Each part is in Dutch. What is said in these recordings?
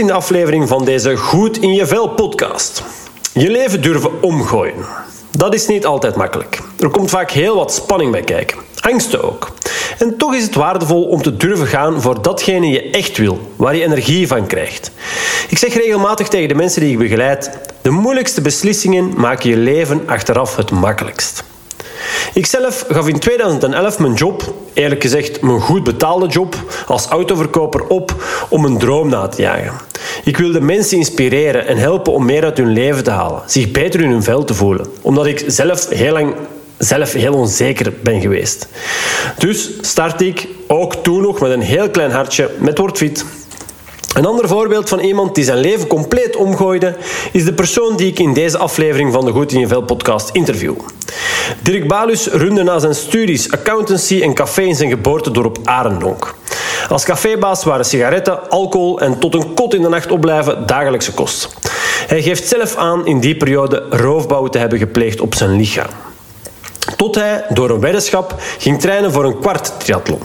18e aflevering van deze Goed in je Vel podcast. Je leven durven omgooien. Dat is niet altijd makkelijk. Er komt vaak heel wat spanning bij kijken. Angsten ook. En toch is het waardevol om te durven gaan voor datgene je echt wil, waar je energie van krijgt. Ik zeg regelmatig tegen de mensen die ik begeleid: de moeilijkste beslissingen maken je leven achteraf het makkelijkst. Ikzelf gaf in 2011 mijn job, eerlijk gezegd mijn goed betaalde job, als autoverkoper op om een droom na te jagen. Ik wilde mensen inspireren en helpen om meer uit hun leven te halen, zich beter in hun vel te voelen, omdat ik zelf heel lang zelf heel onzeker ben geweest. Dus start ik ook toen nog met een heel klein hartje met WordFit. Een ander voorbeeld van iemand die zijn leven compleet omgooide, is de persoon die ik in deze aflevering van de Goed in je Vel podcast interview. Dirk Balus runde na zijn studies accountancy en café in zijn geboortedorp Arendonk. Als cafébaas waren sigaretten, alcohol en tot een kot in de nacht opblijven dagelijkse kost. Hij geeft zelf aan in die periode roofbouw te hebben gepleegd op zijn lichaam. Tot hij door een weddenschap ging trainen voor een kwart triathlon.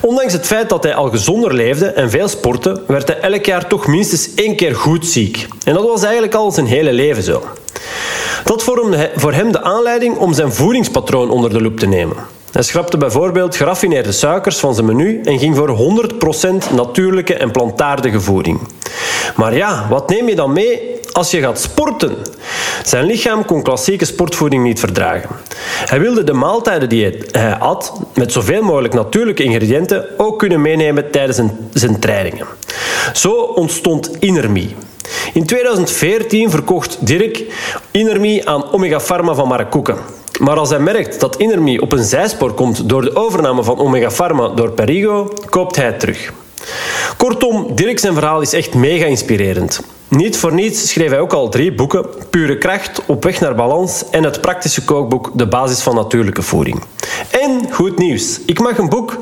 Ondanks het feit dat hij al gezonder leefde en veel sportte, werd hij elk jaar toch minstens één keer goed ziek. En dat was eigenlijk al zijn hele leven zo. Dat vormde voor hem de aanleiding om zijn voedingspatroon onder de loep te nemen. Hij schrapte bijvoorbeeld geraffineerde suikers van zijn menu en ging voor 100% natuurlijke en plantaardige voeding. Maar ja, wat neem je dan mee als je gaat sporten? Zijn lichaam kon klassieke sportvoeding niet verdragen. Hij wilde de maaltijden die hij at, met zoveel mogelijk natuurlijke ingrediënten, ook kunnen meenemen tijdens zijn trainingen. Zo ontstond Inermi. In 2014 verkocht Dirk Inermi aan Omega Pharma van Maracuca. Maar als hij merkt dat Inermi op een zijspoor komt door de overname van Omega Pharma door Perigo, koopt hij het terug. Kortom, Dirk zijn verhaal is echt mega inspirerend. Niet voor niets schreef hij ook al drie boeken: Pure Kracht, Op weg naar balans en het praktische kookboek De basis van natuurlijke voeding. En goed nieuws: ik mag een boek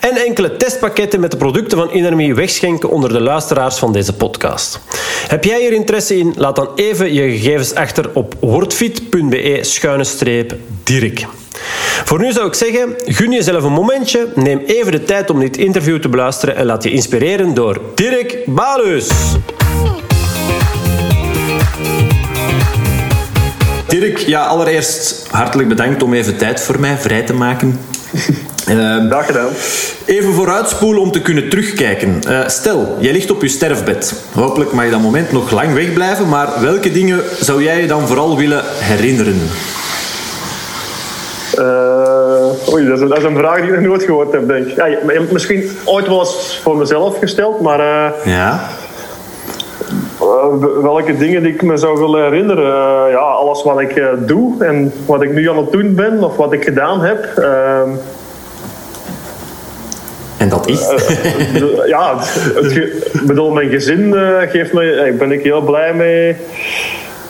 en enkele testpakketten met de producten van Inermi wegschenken onder de luisteraars van deze podcast. Heb jij hier interesse in? Laat dan even je gegevens achter op wordfit.be-dirk. Voor nu zou ik zeggen, gun jezelf een momentje, neem even de tijd om dit interview te beluisteren en laat je inspireren door Dirk Balus. Dirk, ja, allereerst hartelijk bedankt om even tijd voor mij vrij te maken. Uh, Dag gedaan. Even vooruitspoelen om te kunnen terugkijken. Uh, stel, jij ligt op je sterfbed. Hopelijk mag je dat moment nog lang wegblijven, maar welke dingen zou jij je dan vooral willen herinneren? Uh, oei, dat is, dat is, een vraag die ik nog nooit gehoord heb, denk ik. Ja, misschien ooit wel eens voor mezelf gesteld, maar... ja? Eh, welke dingen die ik me zou willen herinneren? Ja, alles wat ik doe en wat ik nu aan het doen ben of wat ik gedaan heb. Ehm, en dat is? ja, ik bedoel, mijn gezin geeft me, ben ik heel blij mee.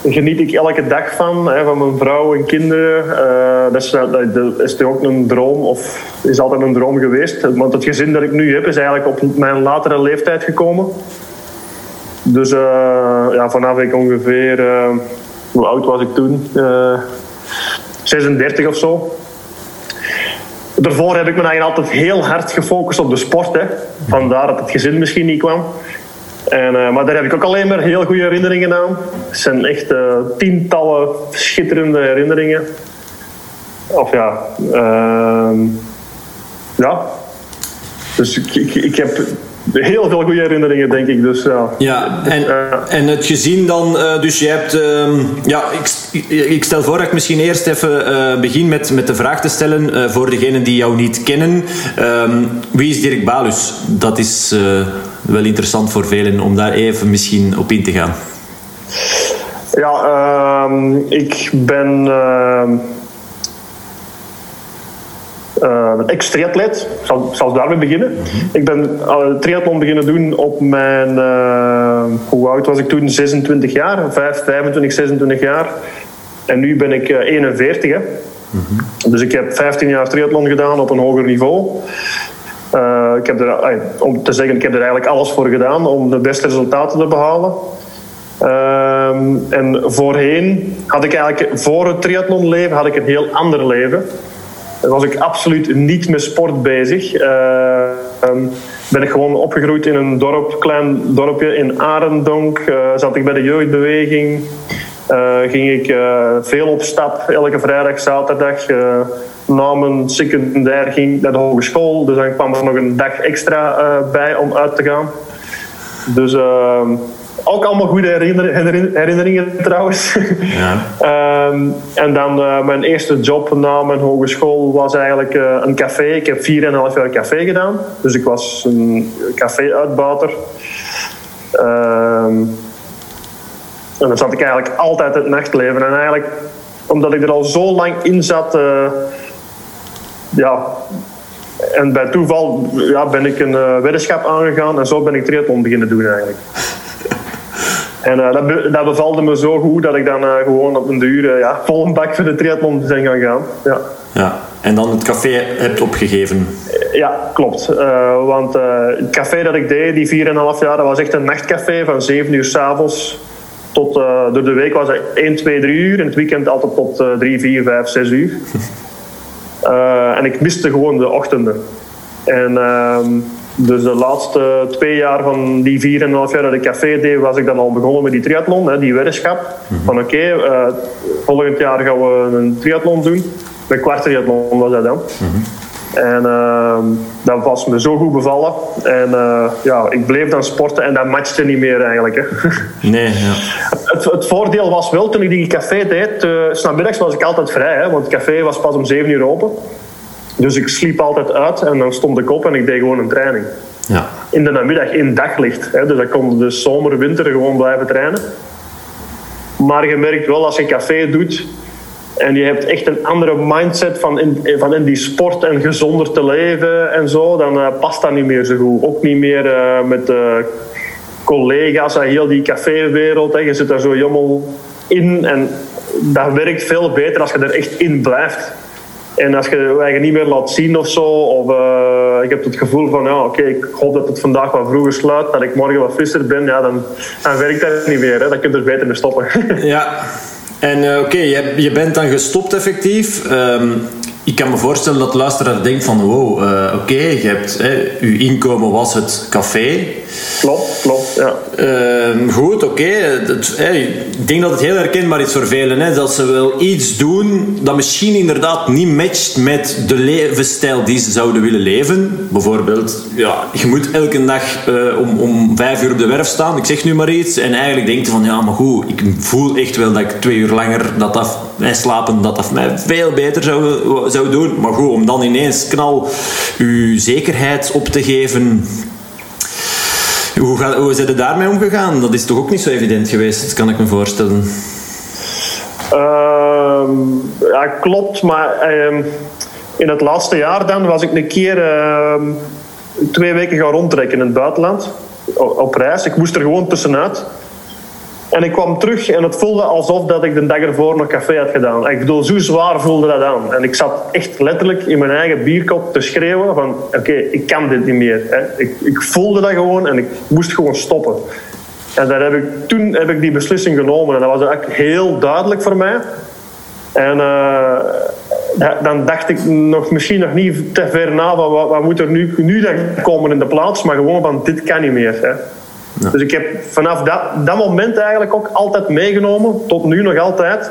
Geniet ik elke dag van, hè, van mijn vrouw en kinderen. dat, is, dat is ook een droom, of is altijd een droom geweest. Want het gezin dat ik nu heb, is eigenlijk op mijn latere leeftijd gekomen. Dus uh, ja, vanaf ik ongeveer, uh, hoe oud was ik toen? Uh, eh, 36 of zo. Daarvoor heb ik me eigenlijk altijd heel hard gefocust op de sport. Hè. Vandaar dat het gezin misschien niet kwam. En, maar daar heb ik ook alleen maar heel goede herinneringen aan. Het zijn echt tientallen schitterende herinneringen. Of ja, ehm, ja. Dus ik, ik, ik heb heel veel goede herinneringen, denk ik. Dus, ja. ja en, en het gezien dan, dus je hebt, uh, ja, ik, ik, stel voor dat ik misschien eerst even begin met, met de vraag te stellen voor degenen die jou niet kennen. Ehm, wie is Dirk Balus? Dat is wel interessant voor velen om daar even misschien op in te gaan. Ja, ehm, ik ben ehm, uh, ex-triatleet. Ik zal, zal daarmee beginnen. Ik ben uh, triathlon beginnen doen op mijn... Uh, hoe oud was ik toen? 26 jaar. 5, 25, 26 jaar. En nu ben ik 41. Hè. Dus ik heb 15 jaar triathlon gedaan op een hoger niveau. Ik heb er, om te zeggen, ik heb er eigenlijk alles voor gedaan om de beste resultaten te behalen. Ehm, en voorheen had ik eigenlijk, voor het triathlonleven, had ik een heel ander leven. was ik absoluut niet met sport bezig. Um, ben ik gewoon opgegroeid in een dorp, klein dorpje in Arendonk. zat ik bij de jeugdbeweging. ging ik veel op stap, elke vrijdag, zaterdag na mijn secundair ging ik naar de hogeschool. Dus dan kwam er nog een dag extra uh, bij om uit te gaan. Dus uh, ook allemaal goede herinneringen, herinneringen trouwens. Ja. uh, en dan uh, mijn eerste job na mijn hogeschool was eigenlijk een café. Ik heb 4,5 jaar café gedaan. Dus ik was een café-uitbater. Ehm, en dan zat ik eigenlijk altijd het nachtleven. En eigenlijk, omdat ik er al zo lang in zat ja, en bij toeval ja, ben ik een uh, weddenschap aangegaan en zo ben ik triathlon beginnen doen eigenlijk. En uh, dat, dat bevalde me zo goed dat ik dan uh, gewoon op een duur ja, vol een bak voor de triathlon ben gaan gaan. Ja. ja, en dan het café hebt opgegeven? Ja, klopt. want het café dat ik deed, die 4,5 jaar, dat was echt een nachtcafé van 7 uur s'avonds tot door de week was het 1, 2, 3 uur. En het weekend altijd tot 3, 4, 5, 6 uur. Uh, en ik miste gewoon de ochtenden. En uh, dus de laatste twee jaar van die vier en een half jaar dat ik café deed, was ik dan al begonnen met die triathlon, hè, die weddenschap. Mm Van oké, okay, uh, eh, volgend jaar gaan we een triathlon doen. Een kwart triathlon was dat dan. Mm -hmm. En uh, dat was me zo goed bevallen. En uh, ja, ik bleef dan sporten en dat matchte niet meer eigenlijk. Hè. Nee, ja. Het, het, voordeel was wel, toen ik die café deed, uh, s'namiddags was ik altijd vrij. Hè, want het café was pas om 7 uur open. Dus ik sliep altijd uit en dan stond ik op en ik deed gewoon een training. Ja. In de namiddag, in daglicht. Hè, dus dan kon de zomer, winter gewoon blijven trainen. Maar je merkt wel, als je café doet en je hebt echt een andere mindset van in, van in die sport en gezonder te leven en zo. Dan uh, past dat niet meer zo goed. Ook niet meer uh, met uh, collega's en heel die caféwereld. Je zit daar zo helemaal in. En dat werkt veel beter als je er echt in blijft. En als je je niet meer laat zien of zo, of ik heb het gevoel van, ja, oké, ik hoop dat het vandaag wat vroeger sluit, dat ik morgen wat frisser ben, ja, dan, dan werkt dat niet meer. Hè. Dan kun je er beter mee stoppen. Ja, en uh, oké, je, je, bent dan gestopt effectief. Um, ik kan me voorstellen dat de luisteraar denkt van wow, uh, oké, okay, je hebt, hè, je inkomen was het café. Klopt, klopt, ja. Uh, goed, oké. Okay. Ik denk dat het heel herkenbaar is voor velen. Hè, dat ze wel iets doen dat misschien inderdaad niet matcht met de levensstijl die ze zouden willen leven. Bijvoorbeeld, ja, je moet elke dag uh, om, om vijf uur op de werf staan, ik zeg nu maar iets. En eigenlijk denk je van, ja, maar goed, ik voel echt wel dat ik twee uur langer dat dat, en slapen, dat dat mij veel beter zou, zou doen. Maar goed, om dan ineens knal uw zekerheid op te geven hoe, ga, hoe zijn er daarmee omgegaan? Dat is toch ook niet zo evident geweest, kan ik me voorstellen. Uh, ja, klopt. Maar uh, in het laatste jaar dan was ik een keer uh, twee weken gaan rondtrekken in het buitenland. Op reis. Ik moest er gewoon tussenuit. En ik kwam terug en het voelde alsof dat ik de dag ervoor nog café had gedaan. Ik bedoel, zo zwaar voelde dat aan. En ik zat echt letterlijk in mijn eigen bierkop te schreeuwen van... Oké, ik kan dit niet meer. Hè. Ik, ik voelde dat gewoon en ik moest gewoon stoppen. En daar heb ik, toen heb ik die beslissing genomen. En dat was eigenlijk heel duidelijk voor mij. En uh, dan dacht ik nog, misschien nog niet te ver na wat, wat moet er nu, nu dan komen in de plaats. Maar gewoon van dit kan niet meer. Hè. Dus ik heb vanaf dat, dat moment eigenlijk ook altijd meegenomen, tot nu nog altijd,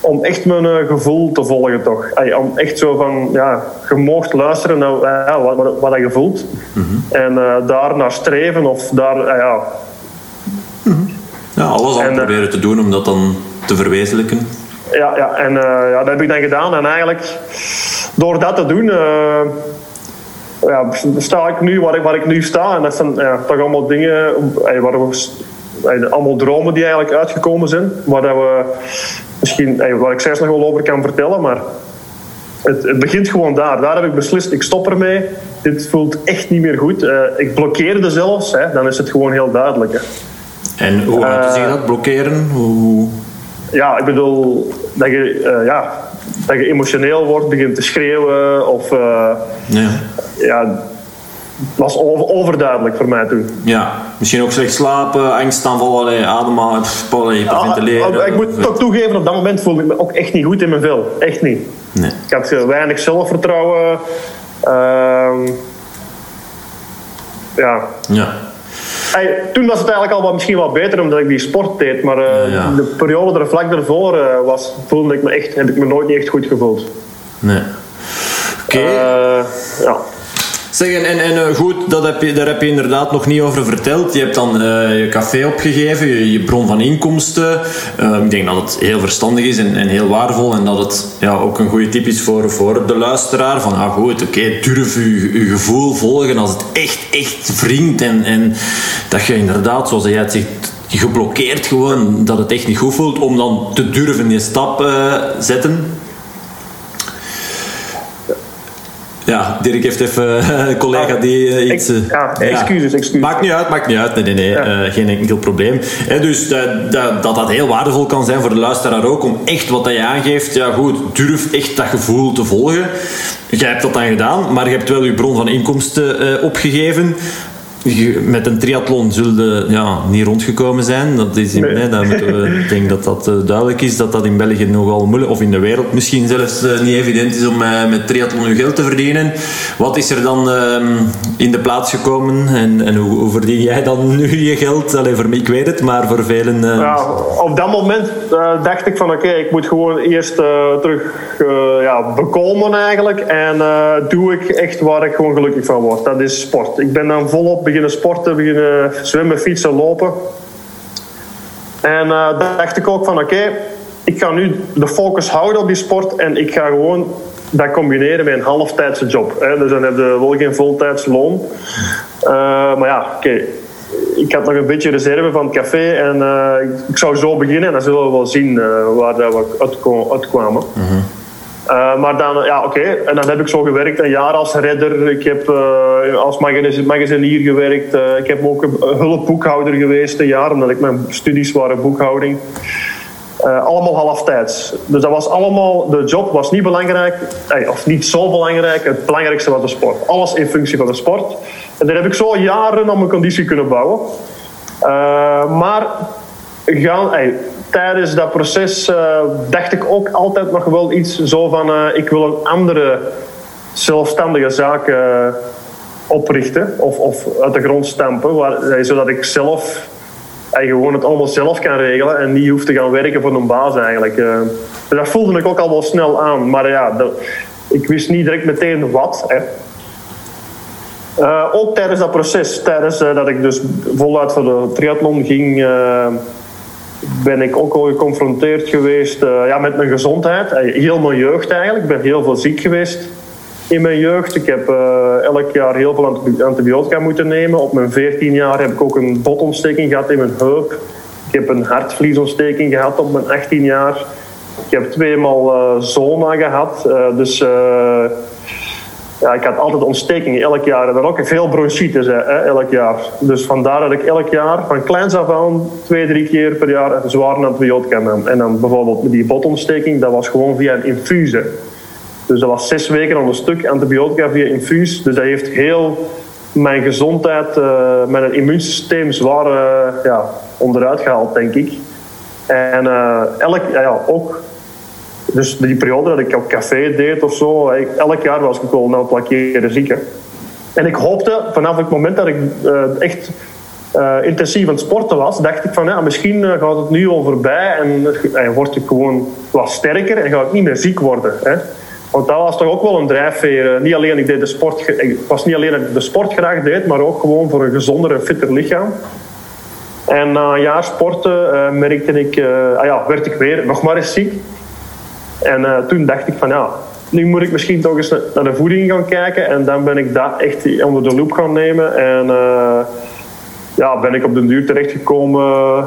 om echt mijn uh, gevoel te volgen toch. Ay, om echt zo van, ja, je moogt luisteren naar uh, wat, wat, wat, je voelt. Mm -hmm. En uh, daar naar streven of daar, ja... Mm -hmm. Ja, alles aan proberen te doen om dat dan te verwezenlijken. Ja, ja en ja, dat heb ik dan gedaan. En eigenlijk, door dat te doen ja, sta ik nu waar ik, waar ik nu sta. En dat zijn ja, toch allemaal dingen waar we, allemaal dromen die eigenlijk uitgekomen zijn. Waar, dat we misschien, waar ik zelfs nog wel over kan vertellen. Maar het, het, begint gewoon daar. Daar heb ik beslist, ik stop ermee. Dit voelt echt niet meer goed. Uh, ik blokkeerde zelfs. Hè, dan is het gewoon heel duidelijk. Hè. En hoe uh, je dat, blokkeren? Hoe... Ja, ik bedoel, dat je, uh, ja, dat je emotioneel wordt, begint te schreeuwen. Of, uh, ja. Ja. was overduidelijk voor mij toen. Ja, misschien ook slecht slapen, angstaanvallen, ademhalen, hyperventileren. Ja, ik moet toch toegeven, op dat moment voelde ik me ook echt niet goed in mijn vel. Echt niet. Nee. Ik had eh, weinig zelfvertrouwen. Ehm, ja. Ja. Hey, toen was het eigenlijk al wat, misschien wat beter omdat ik die sport deed. Maar Ja. de periode er vlak daarvoor eh, was, voelde ik me echt, heb ik me nooit niet echt goed gevoeld. Nee. Oké. Ja. Zeg, en, en, eh, goed, dat heb je, daar heb je inderdaad nog niet over verteld. Je hebt dan eh, je café opgegeven, je, bron van inkomsten. Eh, ik denk dat het heel verstandig is en, en heel waardevol. En dat het ja, ook een goede tip is voor, voor de luisteraar. Van, ah goed, oké, durf je, je gevoel volgen als het echt, echt wringt. En, en dat je inderdaad, zoals jij het zegt, geblokkeerd gewoon, dat het echt niet goed voelt. Om dan te durven die stap zetten. Ja, Dirk heeft even eh, een collega die eh, iets... Ik- ja, excuses, excuses. Maakt niet uit, maakt niet uit. Nee, nee, nee. eh, geen enkel probleem. Hè, dus dat, dat, dat dat heel waardevol kan zijn voor de luisteraar ook, om echt wat dat je aangeeft, ja goed, durf echt dat gevoel te volgen. Jij hebt dat dan gedaan, maar je hebt wel je bron van inkomsten eh, opgegeven. Je- met een triathlon zullen ja, niet rondgekomen zijn. Dat is in, Nee. hè, dat moeten we, ik denk dat dat eh, duidelijk is, dat dat in België nogal moeilijk, of in de wereld misschien zelfs eh, niet evident is om eh, met triathlon je geld te verdienen. Wat is er dan ehm, in de plaats gekomen en, en hoe, hoe verdien jij dan nu je geld? Allee, voor mij, ik weet het, maar voor velen... Ja, op dat moment dacht ik van oké, ik moet gewoon eerst terug ja, bekomen eigenlijk. En doe ik echt waar ik gewoon gelukkig van word. Dat is sport. Ik ben dan volop beginnen sporten, beginnen zwemmen, fietsen, lopen. En uh, dacht ik ook van oké, ik ga nu de focus houden op die sport. En ik ga gewoon dat combineren met een halftijdse job. Hè. Dus dan heb je wel geen voltijds loon. Uh, maar ja, oké ik had nog een beetje reserve van het café en uh, ik zou zo beginnen en dan zullen we wel zien waar we uitkwamen. -hmm. Uh, maar dan, ja, oké, en dan heb ik zo gewerkt, een jaar als redder. Ik heb als magazinier gewerkt. ik heb ook hulpboekhouder geweest een jaar, omdat ik mijn studies waren boekhouding. Uh, allemaal halftijds. Dus dat was allemaal, de job was niet belangrijk, of niet zo belangrijk. Het belangrijkste was de sport. Alles in functie van de sport. En daar heb ik zo jaren aan mijn conditie kunnen bouwen. Uh, maar gaan, tijdens dat proces uh, dacht ik ook altijd nog wel iets zo van: uh, ik wil een andere zelfstandige zaak oprichten of, of uit de grond stampen, waar, zodat ik zelf gewoon het allemaal zelf kan regelen en niet hoeft te gaan werken voor een baas eigenlijk. Uh, dat voelde ik ook al wel snel aan, maar ja, ik wist niet direct meteen wat. Hè. Ook tijdens dat proces, tijdens dat ik dus voluit voor de triathlon ging, ben ik ook al geconfronteerd geweest ja, met mijn gezondheid. Heel mijn jeugd eigenlijk. Ik ben heel veel ziek geweest in mijn jeugd. Ik heb uh, elk jaar heel veel antibiotica moeten nemen. Op mijn 14 jaar heb ik ook een botontsteking gehad in mijn heup. Ik heb een hartvliesontsteking gehad op mijn 18 jaar. Ik heb tweemaal uh, zona gehad. Dus ja, ik had altijd ontstekingen elk jaar. En dan ook veel bronchitis hè, elk jaar. Dus vandaar dat ik elk jaar, van kleins af aan, twee, drie keer per jaar een zware antibiotica nam. En dan bijvoorbeeld die botontsteking, dat was gewoon via een infusie. Dus dat was zes weken aan een stuk antibiotica via infuus. Dus dat heeft heel mijn gezondheid, uh, mijn immuunsysteem zwaar uh, ja, onderuit gehaald, denk ik. En uh, elk, ja, ook, dus die periode dat ik op café deed of zo, elk jaar was ik wel keren ziek. Hè. En ik hoopte vanaf het moment dat ik echt intensief aan het sporten was, dacht ik van ja, misschien gaat het nu al voorbij en, word ik gewoon wat sterker en ga ik niet meer ziek worden. Hè. Want dat was toch ook wel een drijfveer. Niet alleen ik deed de sport, het was niet alleen dat ik de sport graag deed, maar ook gewoon voor een gezonder en fitter lichaam. En na een jaar sporten merkte ik, ah ja, werd ik weer nog maar eens ziek. En uh, toen dacht ik van ja, nu moet ik misschien toch eens naar de voeding gaan kijken. En dan ben ik dat echt onder de loep gaan nemen. En ja, ben ik op den duur terechtgekomen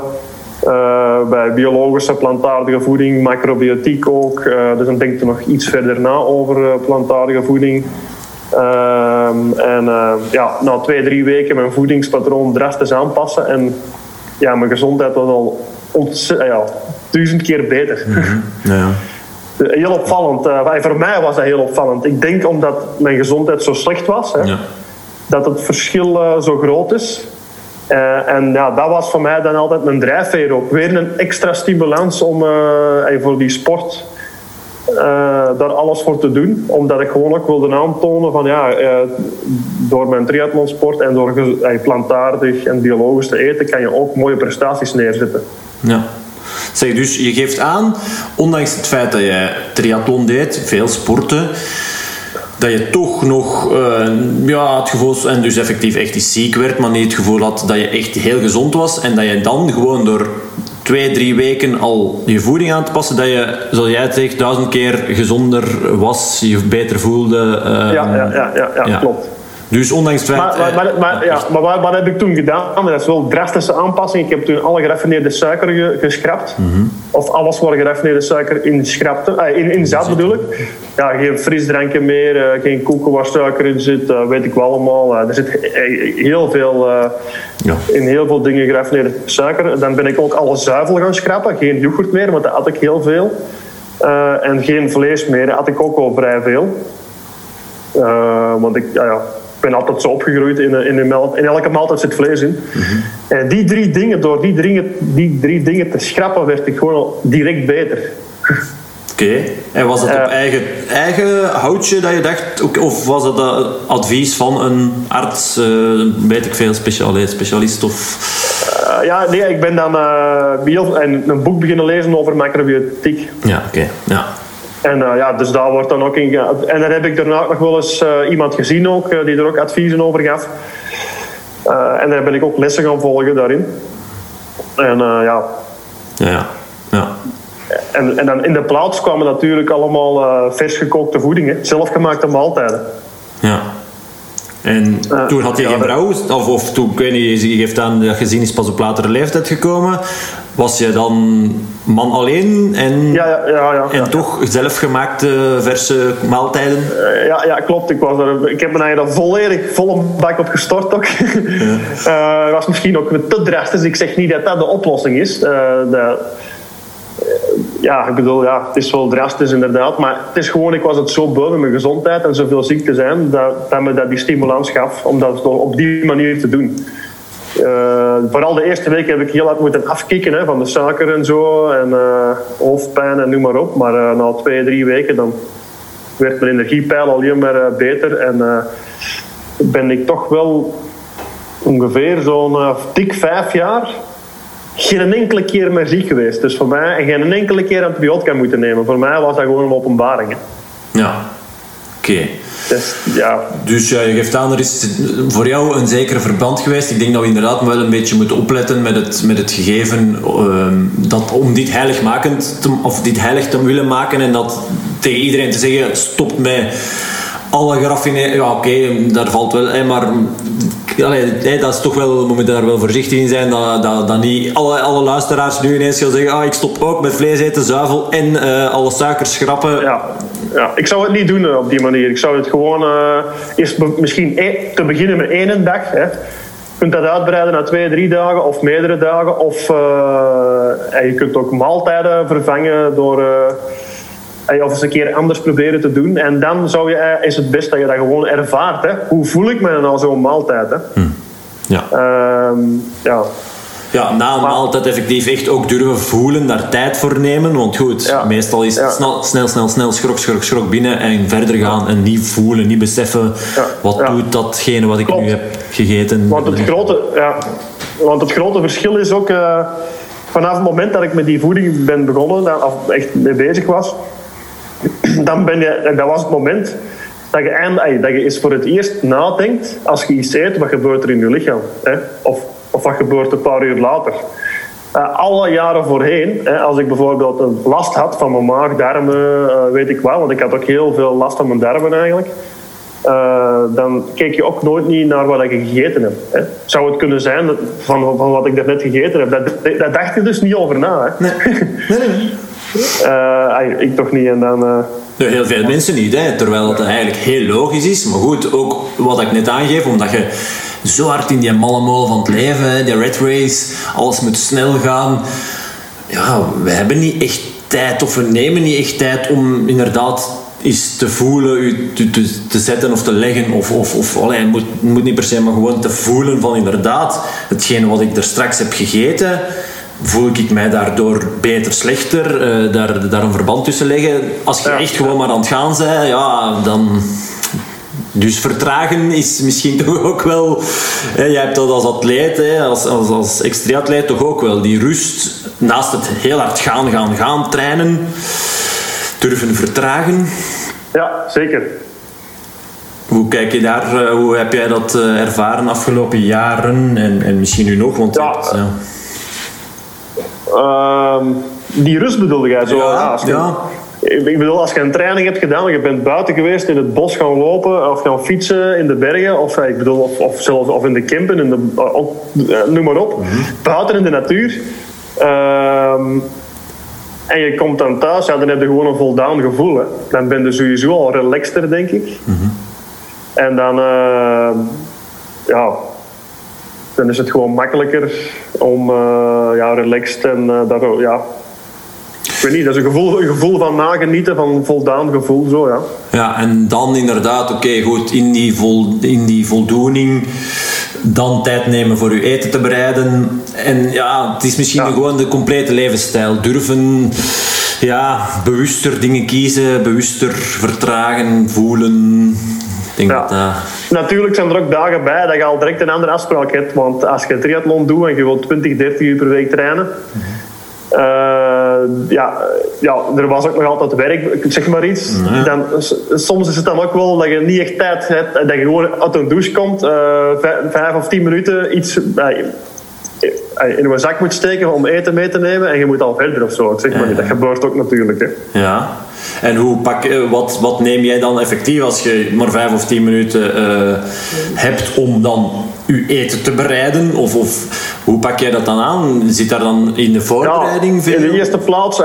uh, bij biologische plantaardige voeding, macrobiotiek ook. Uh, dus dan denk je nog iets verder na over uh, plantaardige voeding. en ja, na twee, drie weken mijn voedingspatroon drastisch aanpassen. En ja, mijn gezondheid was al ja, duizend keer beter. -hmm. ja. Heel opvallend. voor mij was dat heel opvallend. Ik denk omdat mijn gezondheid zo slecht was, hè, ja. dat het verschil zo groot is. Uh, en ja, dat was voor mij dan altijd een drijfveer ook. Weer een extra stimulans om uh, voor die sport daar alles voor te doen. Omdat ik gewoon ook wilde aantonen van ja, door mijn triathlonsport en door plantaardig en biologisch te eten kan je ook mooie prestaties neerzetten. Ja. Zeg, dus je geeft aan, ondanks het feit dat je triathlon deed, veel sporten, dat je toch nog uh, ja, het gevoel, en dus effectief echt ziek werd, maar niet het gevoel had dat je echt heel gezond was. En dat je dan gewoon door twee, drie weken al je voeding aan te passen, dat je, zoals jij het zegt, duizend keer gezonder was, je beter voelde. Uh, ja, ja, ja, ja, ja, klopt. Dus ondanks het feit... Maar, maar, maar, ja, maar wat, heb ik toen gedaan? Dat is wel drastische aanpassing. Ik heb toen alle geraffineerde suiker geschrapt. Mm Of alles waar geraffineerde suiker in, schrapte, uh, in, in zat bedoel ik. Ja, geen frisdranken meer, uh, geen koeken waar suiker in zit, uh, weet ik wel allemaal. er zit heel veel, ja. in heel veel dingen geraffineerde suiker. Dan ben ik ook alle zuivel gaan schrappen. Geen yoghurt meer, want dat had ik heel veel. en geen vlees meer, dat had ik ook al vrij veel. want ik, ja, ben altijd zo opgegroeid. In, in, in elke maaltijd zit vlees in. En die drie dingen, door die, drie, die drie dingen te schrappen, werd ik gewoon direct beter. Oké. En was dat op eh. eigen, eigen houtje dat je dacht, of was dat advies van een arts, uh, weet ik veel, specialist, specialist of... Ja, nee, ik ben dan uh, en een boek beginnen lezen over macrobiotiek. Ja, oké. Ja. En uh, ja, dus daar wordt dan ook in. En dan heb ik daarna nog wel eens uh, iemand gezien ook, uh, die er ook adviezen over gaf. en daar ben ik ook lessen gaan volgen daarin. En ja. Ja, ja. En, en dan in de plaats kwamen natuurlijk allemaal vers gekookte voedingen, zelfgemaakte maaltijden. Ja. En toen had je geen vrouw, of, of toen, ik weet niet, je geeft aan dat gezien is pas op latere leeftijd gekomen. Was je dan man alleen en, ja, ja, ja, ja en toch zelfgemaakte verse maaltijden? Uh, ja, ja, klopt. Ik, was er, ik heb me eigenlijk volledig volle bak op gestort ook. Uh, was misschien ook te drastisch. Ik zeg niet dat dat de oplossing is. De, ja, ik bedoel, ja, het is wel drastisch inderdaad. Maar het is gewoon, ik was het zo met mijn gezondheid en zoveel ziek te zijn, dat, dat me dat die stimulans gaf om dat op die manier te doen. Uh, vooral de eerste week heb ik heel hard moeten afkicken hè, van de suiker en zo. En uh, hoofdpijn en noem maar op. Maar uh, na twee, drie weken dan werd mijn energiepeil alleen maar beter. En ben ik toch wel ongeveer zo'n dik vijf jaar geen enkele keer meer ziek geweest. Dus voor mij, en geen enkele keer antibiotica moeten nemen. Voor mij was dat gewoon een openbaring. Ja, oké. Dus, ja. dus ja, je geeft aan, er is voor jou een zekere verband geweest. Ik denk dat we inderdaad wel een beetje moeten opletten met het, met het gegeven ehm, dat om dit heiligmakend te, of dit heilig te willen maken en dat tegen iedereen te zeggen stop met alle geraffineerde... Ja, oké, daar valt wel... maar dat is toch wel, we moeten daar wel voorzichtig in zijn, dat, dat, dat niet alle, alle luisteraars nu ineens gaan zeggen, ah, ik stop ook met vlees eten, zuivel en uh, alle suikers schrappen. Ja, ja, ik zou het niet doen uh, op die manier. Ik zou het gewoon uh, eerst misschien e te beginnen met één dag. Hè. Je kunt dat uitbreiden naar twee, drie dagen of meerdere dagen. Of je kunt ook maaltijden vervangen door of eens een keer anders proberen te doen. En dan zou je, eh, is het best dat je dat gewoon ervaart. Hè. Hoe voel ik me dan al zo'n maaltijd? Hè? Hm. Ja. Uh, ja. Ja, na een maaltijd effectief echt ook durven voelen, daar tijd voor nemen. Want goed, meestal is het snel, snel, snel, snel, schrok, schrok, schrok binnen en verder gaan en niet voelen, niet beseffen wat doet datgene wat ik nu heb gegeten. Want het grote, ja, want het grote verschil is ook, uh, vanaf het moment dat ik met die voeding ben begonnen, of echt mee bezig was, dan ben je, dat was het moment dat je, eind, dat je eens voor het eerst nadenkt als je iets eet, wat gebeurt er in je lichaam? Hè? Of, of wat gebeurt een paar uur later? Uh, alle jaren voorheen, hè, als ik bijvoorbeeld een last had van mijn maag, darmen, uh, weet ik wel, want ik had ook heel veel last van mijn darmen eigenlijk. Uh, dan keek je ook nooit niet naar wat ik gegeten heb. Hè. Zou het kunnen zijn dat, van, van wat ik net gegeten heb? Dat, dat dacht je dus niet over na. Hè. Nee. nee, nee. Uh, ik toch niet. En dan, uh, heel veel mensen niet, hè? terwijl het eigenlijk heel logisch is. Maar goed, ook wat ik net aangeef, omdat je zo hard in die malle molen van het leven, die red race, alles moet snel gaan. Ja, we hebben niet echt tijd, of we nemen niet echt tijd om inderdaad eens te voelen, u te, te, te, zetten of te leggen. Of, of, of allee, moet, moet niet per se, maar gewoon te voelen van inderdaad, hetgeen wat ik er straks heb gegeten voel ik mij daardoor beter, slechter, uh, daar, daar een verband tussen leggen. Als je echt gewoon maar aan het gaan bent, ja, dan... Dus vertragen is misschien toch ook wel... Hè, jij hebt dat als atleet, hè, als, als, als extra-atleet toch ook wel. Die rust, naast het heel hard gaan, gaan, gaan trainen, durven vertragen. Ja, zeker. Hoe kijk je daar, uh, hoe heb jij dat uh, ervaren afgelopen jaren en, en misschien nu nog? Want ja, het, ja. Uh, die rust bedoelde jij zo? Je, ja. Ik bedoel, als je een training hebt gedaan, je bent buiten geweest, in het bos gaan lopen of gaan fietsen in de bergen, of, ik bedoel, of, of zelfs of in de campen, in de, op, noem maar op, buiten in de natuur. Ehm, en je komt dan thuis, ja, dan heb je gewoon een voldaan gevoel. Hè. Dan ben je sowieso al relaxter, denk ik. En dan, uh, ja, dan is het gewoon makkelijker om uh, ja, relaxed en uh, daar, ja, ik weet niet, dat is een gevoel, een gevoel van nagenieten, van een voldaan gevoel, zo ja. Ja, en dan inderdaad, oké, goed, in die, vol, in die voldoening dan tijd nemen voor je eten te bereiden. En ja, het is misschien ja. gewoon de complete levensstijl. Durven ja, bewuster dingen kiezen, bewuster vertragen, voelen. Ik denk ja. dat, uh... Natuurlijk zijn er ook dagen bij dat je al direct een andere afspraak hebt. Want als je triathlon doet en je wilt 20, 30 uur per week trainen. Uh, ja, ja, er was ook nog altijd werk, zeg maar iets. Dan, soms is het dan ook wel dat je niet echt tijd hebt, dat je gewoon uit een douche komt, uh, vijf of tien minuten iets uh, in een zak moet steken om eten mee te nemen en je moet al verder of zo. Zeg maar, ja. Dat gebeurt ook natuurlijk. Hè. Ja. En hoe pak, wat, wat neem jij dan effectief als je maar vijf of tien minuten hebt om dan je eten te bereiden? Of, of hoe pak jij dat dan aan? Zit daar dan in de voorbereiding ja, veel? In de eerste plaats,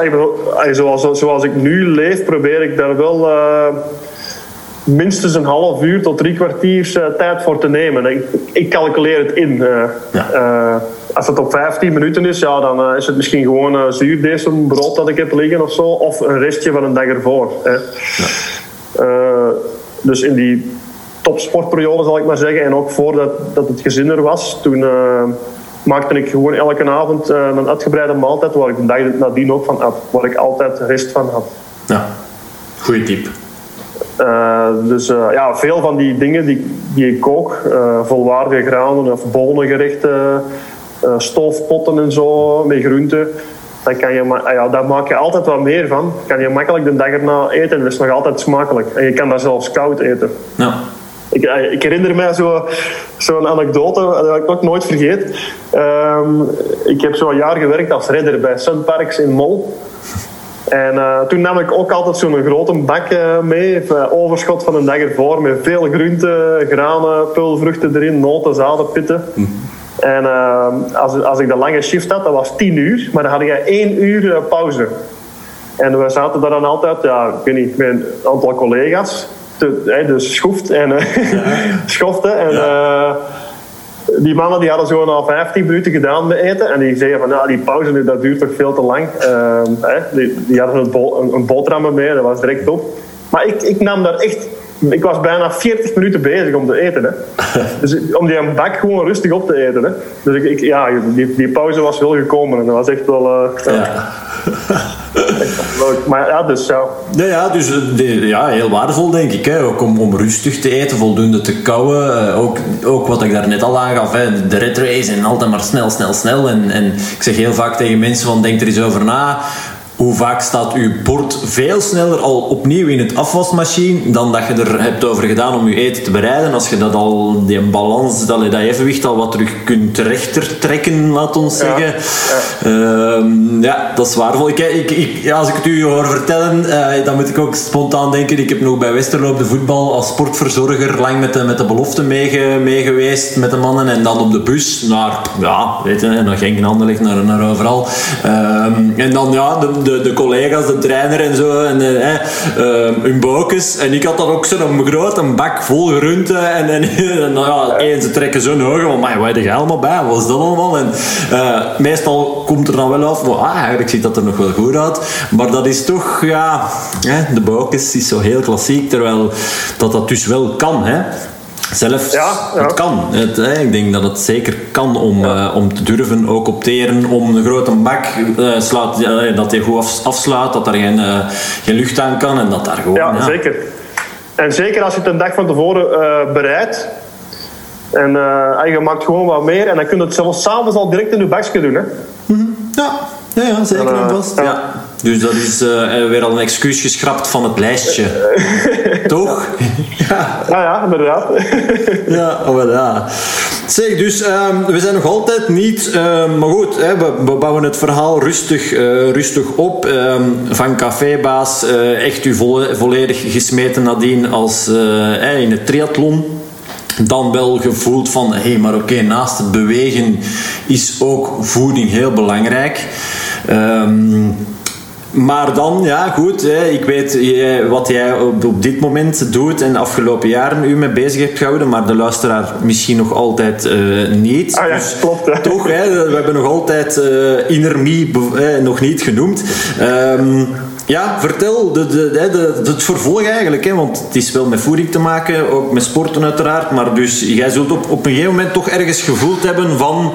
zoals, zoals ik nu leef, probeer ik daar wel uh, minstens een half uur tot drie kwartier uh, tijd voor te nemen. Ik, ik calculeer het in. Uh, ja. Als het op 15 minuten is, ja, dan is het misschien gewoon uh, zuurdees, een brood dat ik heb liggen of zo. Of een restje van een dag ervoor. Hè. Ja. dus in die topsportperiode zal ik maar zeggen. En ook voordat dat het gezin er was. Toen uh, maakte ik gewoon elke avond uh, een uitgebreide maaltijd. Waar ik de dag nadien ook van had. Waar ik altijd rest van had. Ja, goeie tip. Uh, dus ja, veel van die dingen die, die ik kook. volwaardige granen of bollengerechten. stoofpotten en zo. Met groenten. Dan kan je, ja, daar maak je altijd wat meer van. Kan je makkelijk de dag erna eten. En dat is nog altijd smakelijk. En je kan dat zelfs koud eten. Ja. Ik, ik, herinner mij zo'n zo anekdote, dat ik ook nooit vergeet. Um, ik heb zo'n jaar gewerkt als redder bij Sunparks in Mol. En uh, toen nam ik ook altijd zo'n grote bak uh, mee, overschot van een dag ervoor, met veel groenten, granen, pulvruchten erin, noten, zaden, pitten. Hm. En uh, als, als ik de lange shift had, dat was 10 uur, maar dan had ik één uur pauze. En we zaten daar dan altijd, ja, ik weet niet, met een aantal collega's te, dus schoeft en uh, ja. schoften. En ja. uh, die mannen die hadden zo na 15 minuten gedaan met eten. En die zeiden van, nou, die pauze dat duurt toch veel te lang. Uh, die, die, hadden een, bol, een, mee, dat was direct op. Maar ik, ik nam daar echt... Ik was bijna 40 minuten bezig om te eten. Hè. Dus om die bak gewoon rustig op te eten. Hè. Dus ik, ik, ja, die, die pauze was wel gekomen. En dat was echt wel... ja. maar ja, dus ja. Ja, ja, dus de, ja, heel waardevol denk ik. Hè. Ook om, om rustig te eten, voldoende te kouwen. Uh, ook, ook wat ik daar net al aangaf, hè. de red race en altijd maar snel, snel, snel. En, en ik zeg heel vaak tegen mensen van denk er eens over na. Hoe vaak staat uw bord veel sneller al opnieuw in het afwasmachine dan dat je er hebt over gedaan om je eten te bereiden? Als je dat al, die balans, dat, dat evenwicht al wat terug kunt rechter trekken, laat ons zeggen. Ja, ja. Uh, ja dat is waardevol. Ik, ik, ik, ja, als ik het u hoor vertellen, uh, dan moet ik ook spontaan denken. Ik heb nog bij Westerlo op de voetbal als sportverzorger lang met de, met de belofte mee, mee geweest met de mannen. En dan op de bus naar, ja, weet je, naar Genk, Anderlecht, naar, naar overal. Uh, en dan ja, de, de, de, collega's, de trainer en zo, en uh, hun bokens. En ik had dan ook zo'n grote bak vol groenten. En, en, en nou ja, één, ze trekken zo'n ogen, maar waar heb je allemaal bij? Wat is dat allemaal? En meestal komt er dan wel af, maar, ah, eigenlijk ziet dat er nog wel goed uit. Maar dat is toch, ja, de bokens is zo heel klassiek, terwijl dat dat dus wel kan, hè. Zelfs, Ja, ja. het kan. Het, hè, ik denk dat het zeker kan om, eh, om te durven ook opteren om een grote bak eh, slaat, ja, dat hij goed af- afslaat, dat er geen, eh, geen lucht aan kan en dat daar gewoon... Ja, zeker. En zeker als je het een dag van tevoren eh, bereidt. En, eh, en je maakt gewoon wat meer. En dan kun je het zelfs s'avonds al direct in je bakje doen. Hè. Ja, ja, ja zeker En, eh, en vast. ja. Dus dat is eh, weer al een excuus geschrapt van het lijstje. Toch? ja. Ja, ja, inderdaad. Ja, oh, wel, ja. Zeg, dus ehm, we zijn nog altijd niet... ehm, maar goed, hè, we, we bouwen het verhaal rustig, eh, rustig op. ehm, van cafébaas, eh, echt u volle- volledig gesmeten nadien als eh, in het triathlon. Dan wel gevoeld van, hé, hey, maar oké, naast het bewegen is ook voeding heel belangrijk. Ehm, maar dan, ja, goed. Hè, ik weet wat jij op, dit moment doet en de afgelopen jaren u mee bezig hebt gehouden, maar de luisteraar misschien nog altijd eh, niet. Ah ja, Dus klopt. Hè. toch, hè, we hebben nog altijd eh Inner Me nog niet genoemd. Ehm, ja, vertel de, de, de, de- het vervolg eigenlijk, hè, want het is wel met voeding te maken, ook met sporten uiteraard, maar dus jij zult op, op een gegeven moment toch ergens gevoeld hebben van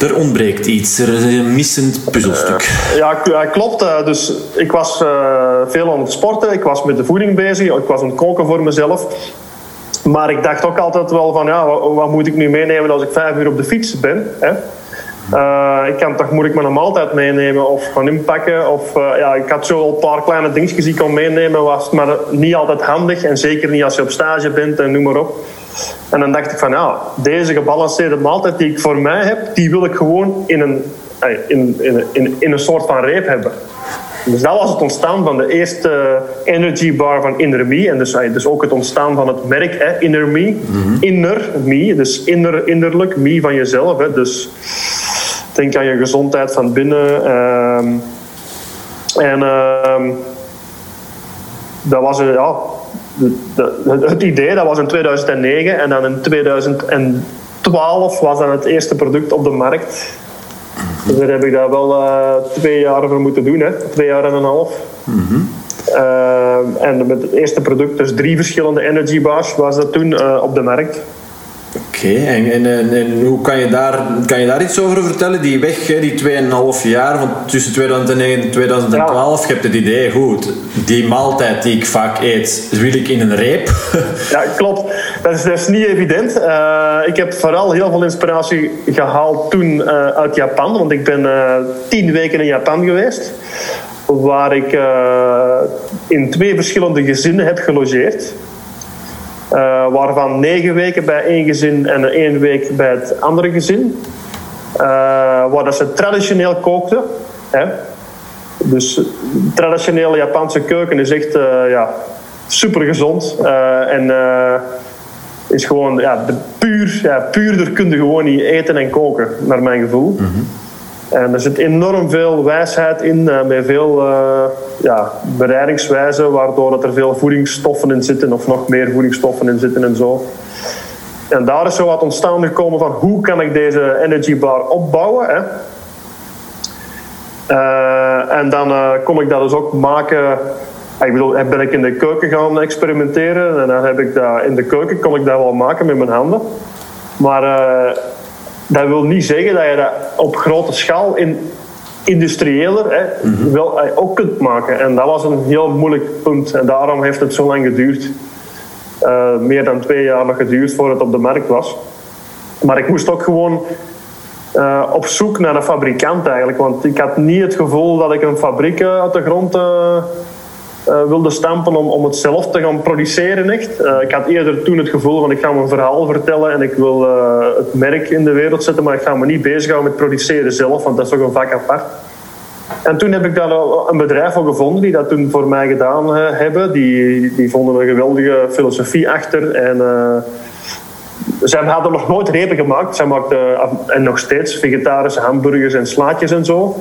er ontbreekt iets, er is een missend puzzelstuk. Ja, k- ja, klopt. eh, Dus ik was eh, veel aan het sporten. Ik was met de voeding bezig. Ik was aan het koken voor mezelf. Maar ik dacht ook altijd wel van, ja, wat, moet ik nu meenemen als ik vijf uur op de fiets ben? Hè? Eh, ik kan toch me een maaltijd meenemen of gaan inpakken. Of, eh, ja, ik had zo al een paar kleine dingetjes die ik kon meenemen, was maar niet altijd handig. En zeker niet als je op stage bent en noem maar op. En dan dacht ik van ja, deze gebalanceerde maaltijd die ik voor mij heb, die wil ik gewoon in een, eh, in, in, in, in een soort van reep hebben. Dus dat was het ontstaan van de eerste energy bar van Inner Me. En dus, eh, dus ook het ontstaan van het merk hè, Inner Me. Inner Me, dus inner, innerlijk, me van jezelf. Hè. Dus denk aan je gezondheid van binnen. ehm. en ehm, dat was ja, de- het- idee, dat was in 2009. En dan in 2012 was dan het eerste product op de markt. Dus daar heb ik daar wel eh, twee jaar voor moeten doen, hè. twee jaar en een half. Eh, en met het eerste product, dus drie verschillende energy bars, was dat toen eh, op de markt. Oké, en, en, en, en hoe kan je, daar, kan je daar iets over vertellen? Die weg, hè, die 2,5 jaar, tussen 2009 en 2012, je hebt het idee, goed, die maaltijd die ik vaak eet, wil ik in een reep. Ja, klopt. Dat is, dat is niet evident. Eh, ik heb vooral heel veel inspiratie gehaald toen eh, uit Japan. Want ik ben eh, tien weken in Japan geweest. Waar ik in twee verschillende gezinnen heb gelogeerd. Eh, waarvan negen weken bij één gezin en één week bij het andere gezin. Eh, waar dat ze traditioneel kookten. Hè. Dus traditionele Japanse keuken is echt eh, ja, super gezond. en is gewoon ja, de puur, ja, puurder kun je gewoon niet eten en koken, naar mijn gevoel. En er zit enorm veel wijsheid in, eh, met veel eh, ja, bereidingswijzen, waardoor dat er veel voedingsstoffen in zitten, of nog meer voedingsstoffen in zitten en zo. En daar is zo wat ontstaan gekomen van hoe kan ik deze energy bar opbouwen. Hè? Eh, en dan kon ik dat dus ook maken. Ik bedoel, ben ik in de keuken gaan experimenteren. En dan heb ik dat in de keuken kon ik dat wel maken met mijn handen. Maar dat wil niet zeggen dat je dat op grote schaal in industriëler hè, wel, eh, ook kunt maken. En dat was een heel moeilijk punt. En daarom heeft het zo lang geduurd. Eh, meer dan twee jaar nog geduurd voordat het op de markt was. Maar ik moest ook gewoon eh, op zoek naar een fabrikant eigenlijk. Want ik had niet het gevoel dat ik een fabriek uit de grond eh, wilde stampen om, om het zelf te gaan produceren echt. Eh, ik had eerder toen het gevoel van ik ga mijn verhaal vertellen en ik wil eh, het merk in de wereld zetten, maar ik ga me niet bezighouden met produceren zelf, want dat is toch een vak apart. En toen heb ik daar een bedrijf voor gevonden die dat toen voor mij gedaan hebben. Die, die vonden een geweldige filosofie achter en... zij hadden nog nooit repen gemaakt. Zij maakten en nog steeds vegetarische hamburgers en slaatjes en zo.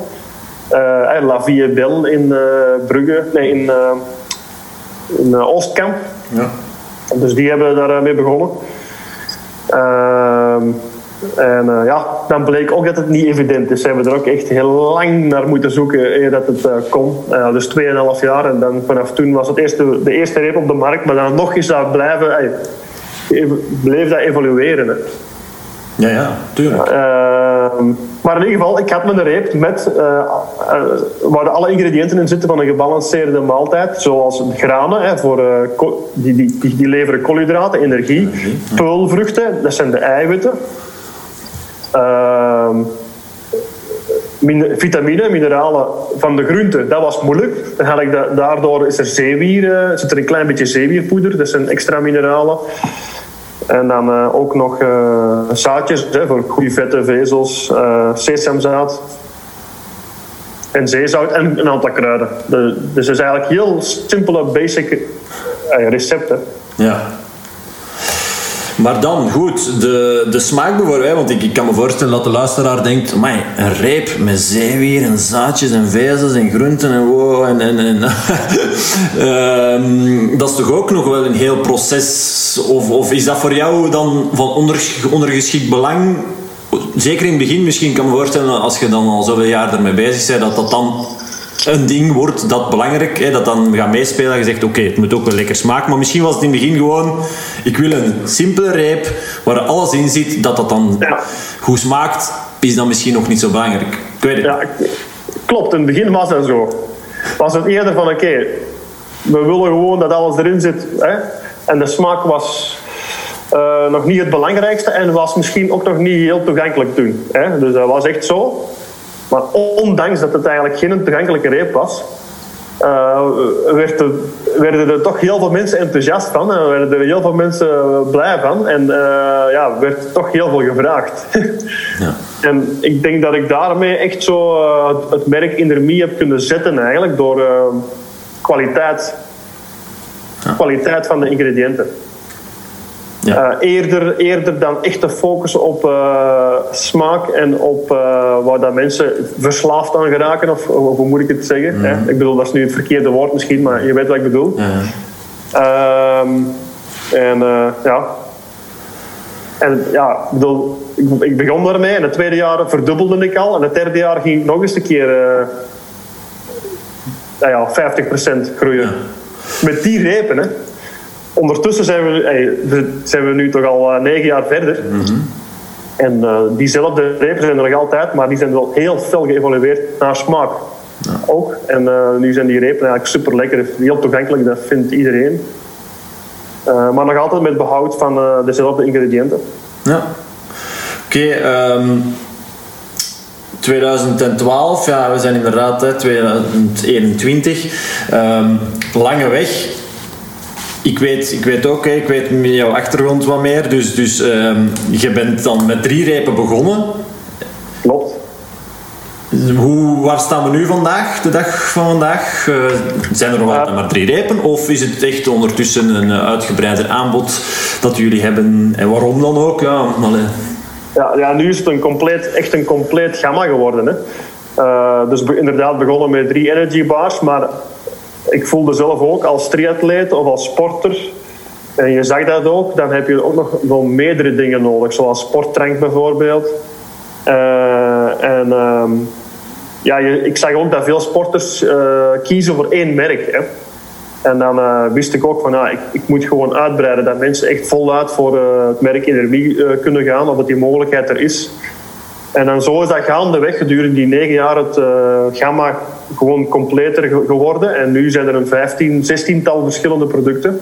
Eh, La Vie Belle in eh, Brugge, nee, in, in Oostkamp. Ja. Dus die hebben daarmee begonnen. Ehm, en ja, dan bleek ook dat het niet evident is. Ze hebben er ook echt heel lang naar moeten zoeken eer dat het eh, kon. Eh, dus 2,5 jaar. En dan vanaf toen was het eerste, de eerste reep op de markt. Maar dan nog is dat blijven... bleef dat evolueren. Hè. Ja, ja, tuurlijk. Ehm, maar in ieder geval, ik had mijn reep met, uh, uh, waar alle ingrediënten in zitten van een gebalanceerde maaltijd. Zoals granen, hè, voor, uh, die, die, die, leveren koolhydraten, energie. Peulvruchten, dat zijn de eiwitten. Ehm, vitamine, mineralen van de groenten, dat was moeilijk. Dan had ik daardoor is er zeewier, zit er een klein beetje zeewierpoeder, dat zijn extra mineralen. En dan uh, ook nog uh, zaadjes hè, voor goede vette vezels, uh, sesamzaad en zeezout en een aantal kruiden. De, dus het is eigenlijk heel simpele, basic recepten. Ja. Maar dan, goed, de, de smaak bijvoorbeeld. Want ik, ik kan me voorstellen dat de luisteraar denkt... Amai, een reep met zeewier en zaadjes en vezels en groenten en wow. En, en, en um, dat is toch ook nog wel een heel proces? Of, of is dat voor jou dan van onder, ondergeschikt belang? Zeker in het begin misschien kan me voorstellen... Als je dan al zoveel jaar ermee bezig bent... Dat dat dan een ding wordt dat belangrijk, hè, dat dan gaat meespelen. Je zegt, oké, het moet ook wel lekker smaken. Maar misschien was het in het begin gewoon, ik wil een simpele reep waar alles in zit, dat dat dan goed smaakt, is dan misschien nog niet zo belangrijk. Ik weet het. Ja, klopt, in het begin was dat zo. Was het eerder van, oké, we willen gewoon dat alles erin zit. Hè? En de smaak was uh, nog niet het belangrijkste en was misschien ook nog niet heel toegankelijk toen. Hè? Dus dat was echt zo. Maar ondanks dat het eigenlijk geen toegankelijke reep was, uh, werden er toch heel veel mensen enthousiast van en werden er heel veel mensen blij van en uh, ja, werd toch heel veel gevraagd. ja. En ik denk dat ik daarmee echt zo uh, het, merk Indermie heb kunnen zetten eigenlijk door kwaliteit, ja. kwaliteit van de ingrediënten. Ja. Uh, eerder, eerder dan echt te focussen op uh, smaak en op uh, waar dat mensen verslaafd aan geraken, of, of hoe moet ik het zeggen? Mm. Hè? Ik bedoel, dat is nu het verkeerde woord misschien, maar je weet wat ik bedoel. Um, en ja. En ja, ik bedoel, ik, ik begon daarmee en het tweede jaar verdubbelde ik al en het derde jaar ging ik nog eens een keer ja, 50% groeien. Met die repen, hè ondertussen zijn we, zijn we nu toch al eh, negen jaar verder. Mhm. En uh, diezelfde repen zijn er nog altijd, maar die zijn wel heel fel geëvolueerd naar smaak. Ja. Ook. En uh, nu zijn die repen eigenlijk super lekker, heel toegankelijk, dat vindt iedereen. Uh, maar nog altijd met behoud van dezelfde ingrediënten. Ja. Oké, okay, um, 2012, ja, we zijn inderdaad hè, 2021. Um, lange weg ik weet, ik weet ook, ik weet jouw achtergrond wat meer. Dus, dus ehm, je bent dan met drie repen begonnen. Klopt. Hoe, waar staan we nu vandaag, de dag van vandaag? Uh, zijn er nog altijd maar drie repen? Of is het echt ondertussen een uh, uitgebreider aanbod dat jullie hebben? En waarom dan ook? Ja, ja, ja, nu is het een compleet, echt een compleet gamma geworden. Hè. Uh, dus inderdaad begonnen met drie energy bars, maar ik voelde zelf ook als triatleet of als sporter, en je zag dat ook, dan heb je ook nog wel meerdere dingen nodig, zoals sportdrank bijvoorbeeld. Uh, en ehm, ja, ik zag ook dat veel sporters uh, kiezen voor één merk. Hè. En dan uh, wist ik ook van, ah, ik, ik, moet gewoon uitbreiden dat mensen echt voluit voor het merk energie kunnen gaan, of dat die mogelijkheid er is. En dan zo is dat gaandeweg gedurende die negen jaar het uh, gamma gewoon completer geworden. En nu zijn er een 15, 16-tal verschillende producten.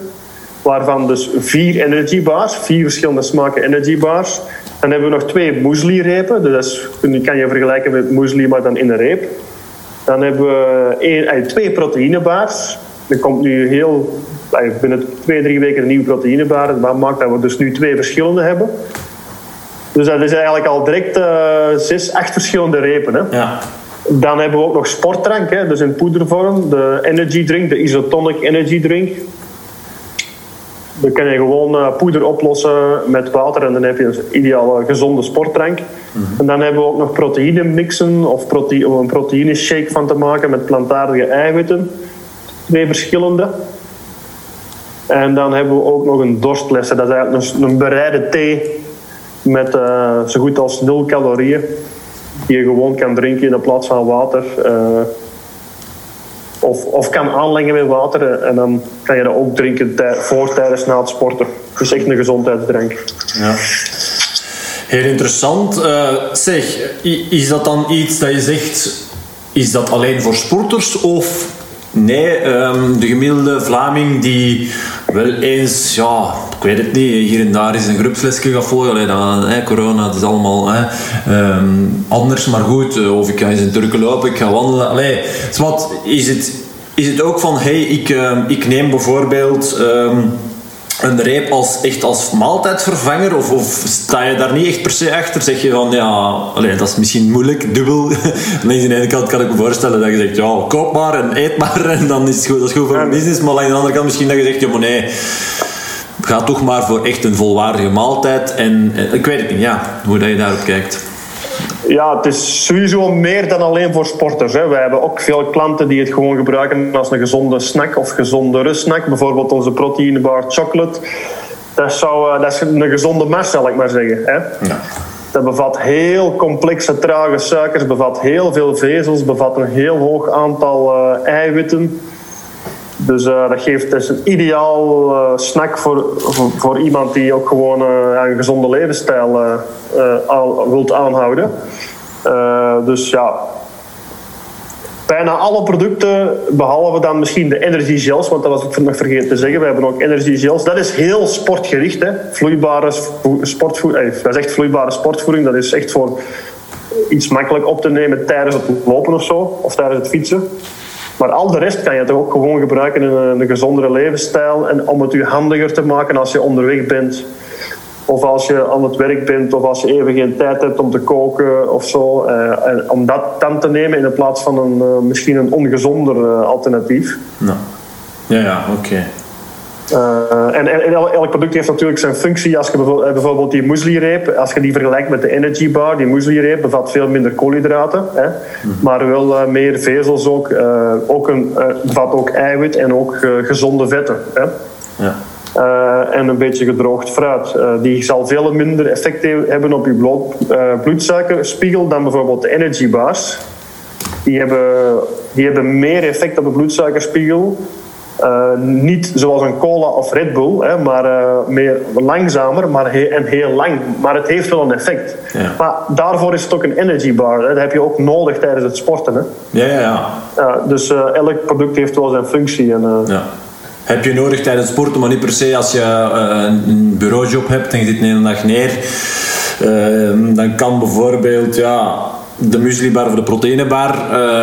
Waarvan dus vier energy bars, vier verschillende smaken energy bars. Dan hebben we nog twee muesli-repen. Dus dat kan je vergelijken met muesli, maar dan in een reep. Dan hebben we één, eh, twee proteïnebars. Er komt nu heel, eh, binnen twee, drie weken een nieuwe proteïnebar. Dat maakt dat we dus nu twee verschillende hebben. Dus dat is eigenlijk al direct uh, zes, acht verschillende repen. Hè. Ja. Dan hebben we ook nog sportdrank, hè, dus in poedervorm. De energy drink, de isotonic energy drink. Dan kan je gewoon uh, poeder oplossen met water en dan heb je een ideale gezonde sportdrank. Mm En dan hebben we ook nog proteïne mixen of een proteïne shake van te maken met plantaardige eiwitten. Twee verschillende. En dan hebben we ook nog een dorstlessen, dat is eigenlijk een, een bereide thee met uh, zo goed als nul calorieën. Die je gewoon kan drinken in plaats van water. Uh, Of, of kan aanlengen met water. En dan kan je dat ook drinken voor, tijdens, na het sporten. Dus een gezondheidsdrank. Ja. Heel interessant. Zeg, is dat dan iets dat je zegt, is dat alleen voor sporters of Nee, um, de gemiddelde Vlaming die wel eens, ja, ik weet het niet, hier en daar is een. Allee, dan, hè, corona, het is allemaal hè, um, anders, maar goed. Eh, of ik ga eens in Turken lopen, ik ga wandelen. Allee, wat, is het, is het ook van, hey, ik, um, ik neem bijvoorbeeld een reep als, echt als maaltijdvervanger? Of, of sta je daar niet echt per se achter? Zeg je van, ja, allee, dat is misschien moeilijk, dubbel. langs de ene kant kan ik me voorstellen dat je zegt, ja, koop maar en eet maar en dan is het goed, dat is goed voor je business. Maar langs de andere kant misschien dat je zegt, ja, maar nee, ga toch maar voor echt een volwaardige maaltijd. En, en ik weet het niet, ja, hoe dat je daarop kijkt. Ja, het is sowieso meer dan alleen voor sporters. Hè. Wij hebben ook veel klanten die het gewoon gebruiken als een gezonde snack of gezonde rustsnack. Bijvoorbeeld onze proteïnebar chocolate. Dat, zou, eh, dat is een gezonde mars, zal ik maar zeggen. Hè. Ja. Dat bevat heel complexe, trage suikers, bevat heel veel vezels, bevat een heel hoog aantal uh, eiwitten. Dus uh, dat geeft dus een ideaal uh, snack voor, voor, voor, iemand die ook gewoon uh, een gezonde levensstijl aan, wilt aanhouden. dus ja, bijna alle producten, behalve dan misschien de energy gels, want dat was ik nog vergeten te zeggen. We hebben ook energy gels. Dat is heel sportgericht, hè. Vloeibare sportvoeding. Dat is echt vloeibare sportvoeding. Dat is echt voor iets makkelijk op te nemen tijdens het lopen of zo, of tijdens het fietsen. Maar al de rest kan je toch ook gewoon gebruiken in een, een gezondere levensstijl. En om het je handiger te maken als je onderweg bent. Of als je aan het werk bent, of als je even geen tijd hebt om te koken of zo. Uh, en om dat dan te nemen in plaats van een, uh, misschien een ongezonder uh, alternatief. Nou. Ja, ja, oké. Uh, en, en, elk product heeft natuurlijk zijn functie. Als je bijvoorbeeld, bijvoorbeeld die muesli-reep, als je die vergelijkt met de energy bar, die muesli-reep bevat veel minder koolhydraten, hè, mm. maar wel uh, meer vezels ook. Uh, ook een, bevat ook eiwit en ook gezonde vetten. Hè. Ja. en een beetje gedroogd fruit. die zal veel minder effect hebben op je bloed, bloedsuikerspiegel dan bijvoorbeeld de energy bars. Die hebben, die hebben meer effect op de bloedsuikerspiegel uh, niet zoals een cola of Red Bull, hè, maar uh, meer langzamer maar he en heel lang. Maar het heeft wel een effect. Ja. Maar daarvoor is het ook een energy bar. Hè. Dat heb je ook nodig tijdens het sporten. Hè. Ja, ja, ja. Dus elk product heeft wel zijn functie. En, ja. Heb je nodig tijdens het sporten, maar niet per se als je een bureaujob hebt en je zit een hele dag neer. dan kan bijvoorbeeld ja, de mueslibar of de proteïnebar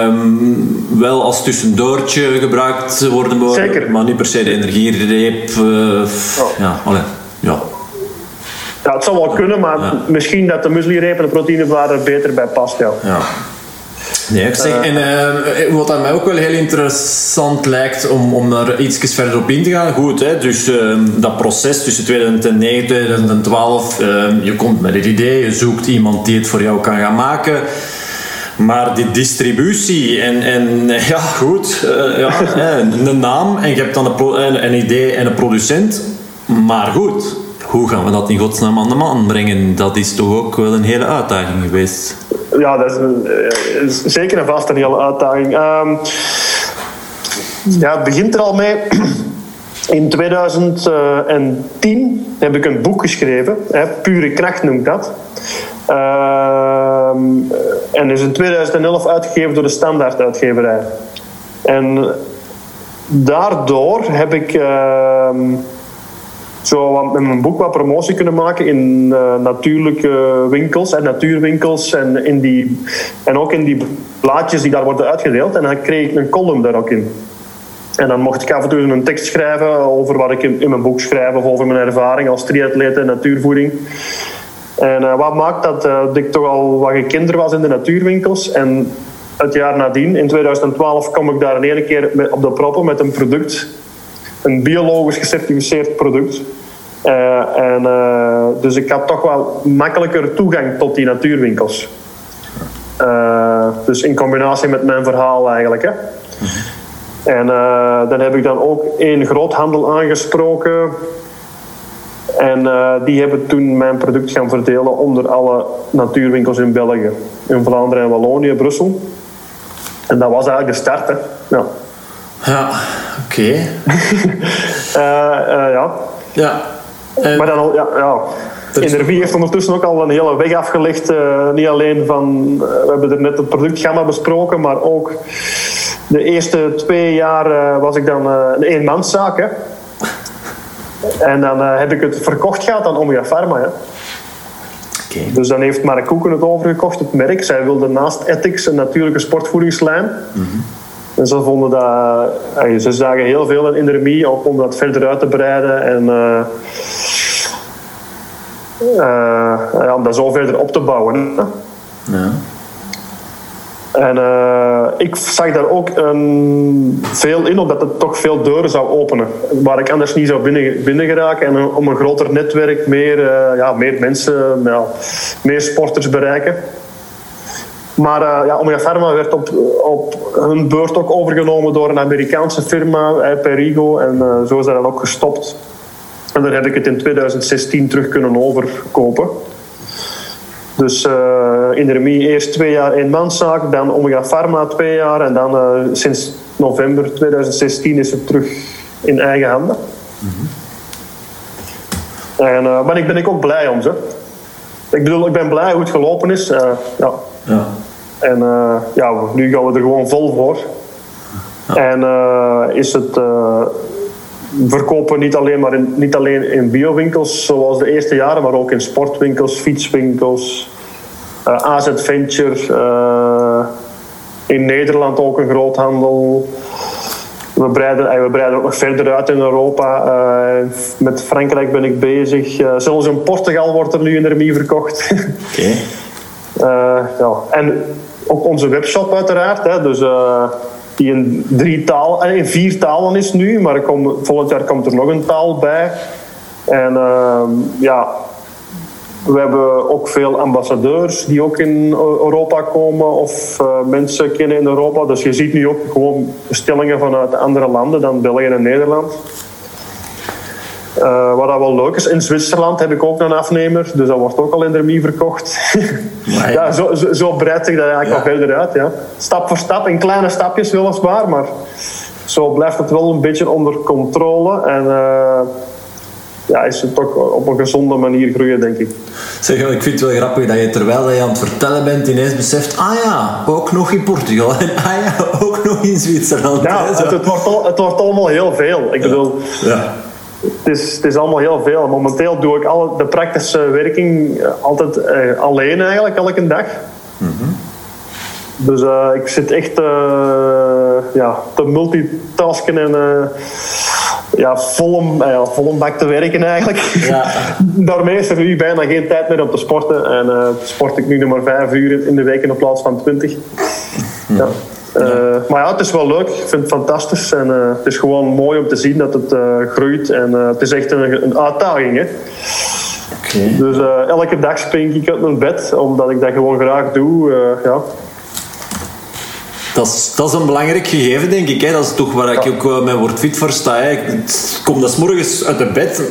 um, wel als tussendoortje gebruikt worden. Zeker. Maar niet per se de energiereep. Uh, ja, allee, ja. Ja, het zou wel kunnen, maar misschien dat de mueslireep en de proteïnebar er beter bij past. Ja. ja. Nee, ik zeg, uh, en uh, wat aan mij ook wel heel interessant lijkt om, om daar iets verder op in te gaan. Goed, hè, dus uh, dat proces tussen 2009 en 2012, ehm, je komt met het idee, je zoekt iemand die het voor jou kan gaan maken. Maar die distributie en, en ja, goed, ja, een naam en je hebt dan een, een idee en een producent. Maar goed, hoe gaan we dat in godsnaam aan de man brengen? Dat is toch ook wel een hele uitdaging geweest. Ja, dat is, een, eh, zeker en vast een hele uitdaging. Um, ja, het begint er al mee. In 2010 heb ik een boek geschreven, hè, Pure Kracht noemt dat. Uh, en is in 2011 uitgegeven door de Standaard Uitgeverij. En daardoor heb ik uh, zo met mijn boek wat promotie kunnen maken in uh, natuurlijke winkels en natuurwinkels en, in die, en ook in die blaadjes die daar worden uitgedeeld. En dan kreeg ik een column daar ook in. En dan mocht ik af en toe een tekst schrijven over wat ik in, mijn boek schrijf of over mijn ervaring als triatleet en natuurvoeding. En uh, wat maakt dat, dat ik toch al wat gekender was in de natuurwinkels. En het jaar nadien, in 2012, kom ik daar een ene keer op de proppen met een product. Een biologisch gecertificeerd product. Uh, en, dus ik had toch wel makkelijker toegang tot die natuurwinkels. dus in combinatie met mijn verhaal eigenlijk. Hè. En dan heb ik dan ook één groothandel aangesproken en die hebben toen mijn product gaan verdelen onder alle natuurwinkels in België. In Vlaanderen en Wallonië, Brussel. En dat was eigenlijk de start. Hè. Ja, oké. Eh, eh, ja. Ja. En- Maar dan al, ja, ja. Er Energie heeft ondertussen ook al een hele weg afgelegd. eh, niet alleen van, we hebben er net het productgamma besproken, maar ook de eerste twee jaar was ik dan een eenmanszaak. Hè. En dan heb ik het verkocht gehad aan Omega Pharma. Hè. Oké. Dus dan heeft Mark Koeken het overgekocht, het merk. Zij wilde naast Ethics een natuurlijke sportvoedingslijn. En ze vonden dat... eh, ze zagen heel veel in Indermie, ook om dat verder uit te breiden. En eh, eh, ja, om dat zo verder op te bouwen. Ja. En ik zag daar ook een, veel in, omdat het toch veel deuren zou openen. Waar ik anders niet zou binnen, binnen geraken. En om een groter netwerk, meer, ja, meer mensen, ja, meer sporters bereiken. Maar eh, ja, Omega Pharma werd op, op hun beurt ook overgenomen door een Amerikaanse firma, eh, Perigo. En eh, zo is dat dan ook gestopt. En daar heb ik het in 2016 terug kunnen overkopen. Dus eh in de Remy eerst twee jaar eenmanszaak, dan Omega Pharma twee jaar en dan sinds november 2016 is het terug in eigen handen. En, eh, maar ik ben ik ook blij om ze. Ik bedoel, ik ben blij hoe het gelopen is. ja. Ja. En eh, ja, nu gaan we er gewoon vol voor. En eh, is het eh, verkopen niet alleen, maar in, niet alleen in biowinkels zoals de eerste jaren, maar ook in sportwinkels, fietswinkels, AZ Venture, in Nederland ook een groothandel. We breiden, we breiden ook nog verder uit in Europa. Met Frankrijk ben ik bezig. Zelfs in Portugal wordt er nu een Remy verkocht. Oké. ja. En ook onze webshop uiteraard. Hè. Dus, eh, die in, drie taal, eh, in vier talen is nu, maar kom- volgend jaar komt er nog een taal bij. En ehm, ja, we hebben ook veel ambassadeurs die ook in Eu- Europa komen of eh, mensen kennen in Europa. Dus je ziet nu ook gewoon bestellingen vanuit andere landen dan België en Nederland. Eh, wat dat wel leuk is, in Zwitserland heb ik ook een afnemer, dus dat wordt ook al in de verkocht. Ja, zo, zo, zo breidt zich dat eigenlijk Ja. nog verder uit. Ja. Stap voor stap, in kleine stapjes weliswaar, maar zo blijft het wel een beetje onder controle. En eh, ja, is het toch op een gezonde manier groeien, denk ik. Zeg, ik vind het wel grappig dat je terwijl je aan het vertellen bent ineens beseft, ah ja, ook nog in Portugal en ah ja, ook nog in Zwitserland. Ja, het, wordt, al- het wordt allemaal heel veel. Ik bedoel, ja. Het is, het is allemaal heel veel. Momenteel doe ik alle, de praktische werking eh, altijd eh, alleen eigenlijk, elke dag. Dus eh, ik zit echt ja, te multitasken en ja, vol, ja, vol bak te werken eigenlijk. Ja. Daarmee is er nu bijna geen tijd meer om te sporten. En sport ik nu nog maar vijf uur in de week in plaats van twintig. Ja. Eh, maar ja, het is wel leuk. Ik vind het fantastisch. En eh, het is gewoon mooi om te zien dat het eh, groeit. En het is echt een, een uitdaging. Hè? Dus elke dag spring ik uit mijn bed, omdat ik dat gewoon graag doe. ja. Dat is, dat is een belangrijk gegeven, denk ik. Hè. Dat is toch waar ik ook wel met Word Fit voor sta. Hè. Ik kom dat 's morgens uit de bed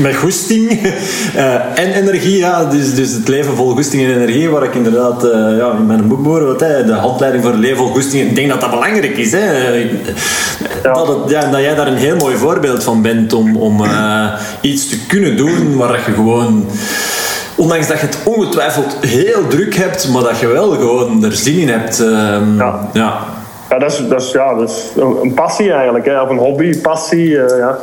met goesting eh, en energie. Ja. Dus, dus het leven vol goesting en energie, waar ik inderdaad eh, ja, in mijn boek behoor, wat, hè, de handleiding voor leven vol goesting. Ik denk dat dat belangrijk is. Hè. Ja. Dat, het, ja, dat jij daar een heel mooi voorbeeld van bent om, om eh, iets te kunnen doen waar dat je gewoon... Ondanks dat je het ongetwijfeld heel druk hebt, maar dat je wel gewoon er zin in hebt. ehm, Ja. ja. Ja, dat is, dat is, ja, dat is een, passie eigenlijk, hè. of een hobby, passie. eh, ja.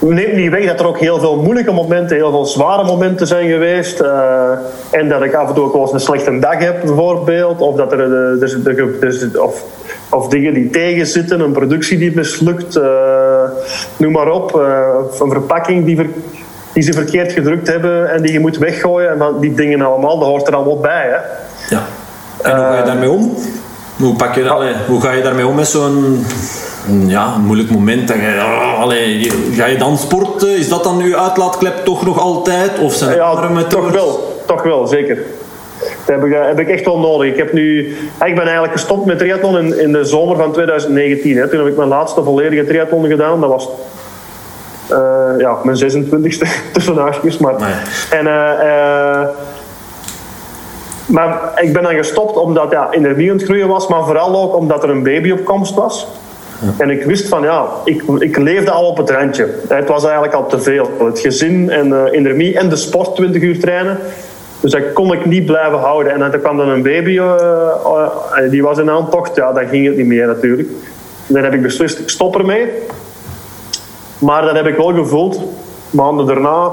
Neemt niet weg dat er ook heel veel moeilijke momenten, heel veel zware momenten zijn geweest. eh, en dat ik af en toe ook wel eens een slechte dag heb, bijvoorbeeld. Of, dat er, eh, dus, dus, of, of dingen die tegenzitten, een productie die mislukt, noem maar op. een verpakking die, ver- die ze verkeerd gedrukt hebben en die je moet weggooien. En van die dingen allemaal, dat hoort er allemaal bij. Hè. Ja. En hoe ga je daarmee om? Hoe, pak je, dat- allee, hoe ga je daarmee om met zo'n ja, moeilijk moment? Dat je, oh, allee, ga je dan sporten? Is dat dan uw uitlaatklep toch nog altijd? Of zijn Ja, toch wel. Toch wel, zeker. Dat heb ik, eh, heb ik echt wel nodig. Ik, heb nu, ik ben eigenlijk gestopt met triathlon in, in de zomer van 2019. Hè. Toen heb ik mijn laatste volledige triathlon gedaan. Dat was eh, ja, mijn 26e tussen haakjes. Maar, Nee. en, eh, maar ik ben dan gestopt omdat ja, energie aan het groeien was. Maar vooral ook omdat er een baby op komst was. En ik wist van ja, ik, ik leefde al op het randje. Het was eigenlijk al te veel. Het gezin en uh, energie en de sport 20 uur trainen. Dus dat kon ik niet blijven houden. En dan kwam dan een baby, uh, uh, die was in aantocht. Ja, dan ging het niet meer natuurlijk. Dan heb ik beslist, ik stop ermee. Maar dat heb ik wel gevoeld. Maanden daarna,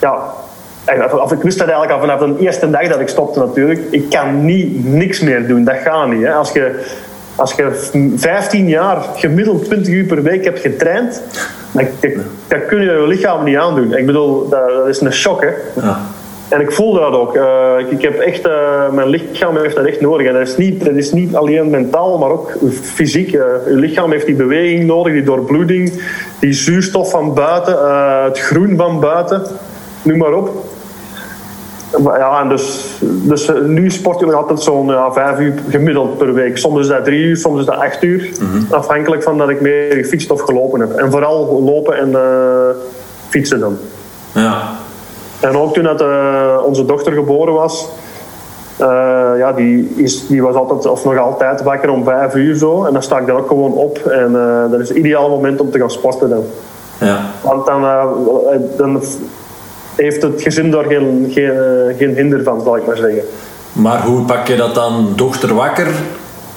ja, of ik wist dat eigenlijk al vanaf de eerste dag dat ik stopte natuurlijk. Ik kan niet, niks meer doen, dat gaat niet. Hè. Als, je, als je 15 jaar gemiddeld 20 uur per week hebt getraind, dan, dat kun je je lichaam niet aandoen. Ik bedoel, dat, dat is een shock. Hè. Ja. En ik voelde dat ook. Uh, ik, ik, heb echt, uh, mijn lichaam heeft dat echt nodig. En dat is niet, dat is niet alleen mentaal, maar ook fysiek. Uh, je lichaam heeft die beweging nodig, die doorbloeding, die zuurstof van buiten, het groen van buiten, noem maar op. Ja, en dus, dus nu sport je nog altijd zo'n ja, vijf uur gemiddeld per week. Soms is dat drie uur, soms is dat acht uur. Mm-hmm. Afhankelijk van dat ik meer gefietst of gelopen heb. En vooral lopen en fietsen dan. Ja. En ook toen dat, uh, onze dochter geboren was, uh, ja, die, is, die was altijd, of nog altijd wakker om vijf uur zo. En dan sta ik daar ook gewoon op. En dat is het ideale moment om te gaan sporten dan. Ja. Want dan, dan heeft het gezin daar geen, geen, geen hinder van, zal ik maar zeggen. Maar hoe pak je dat dan dochter wakker?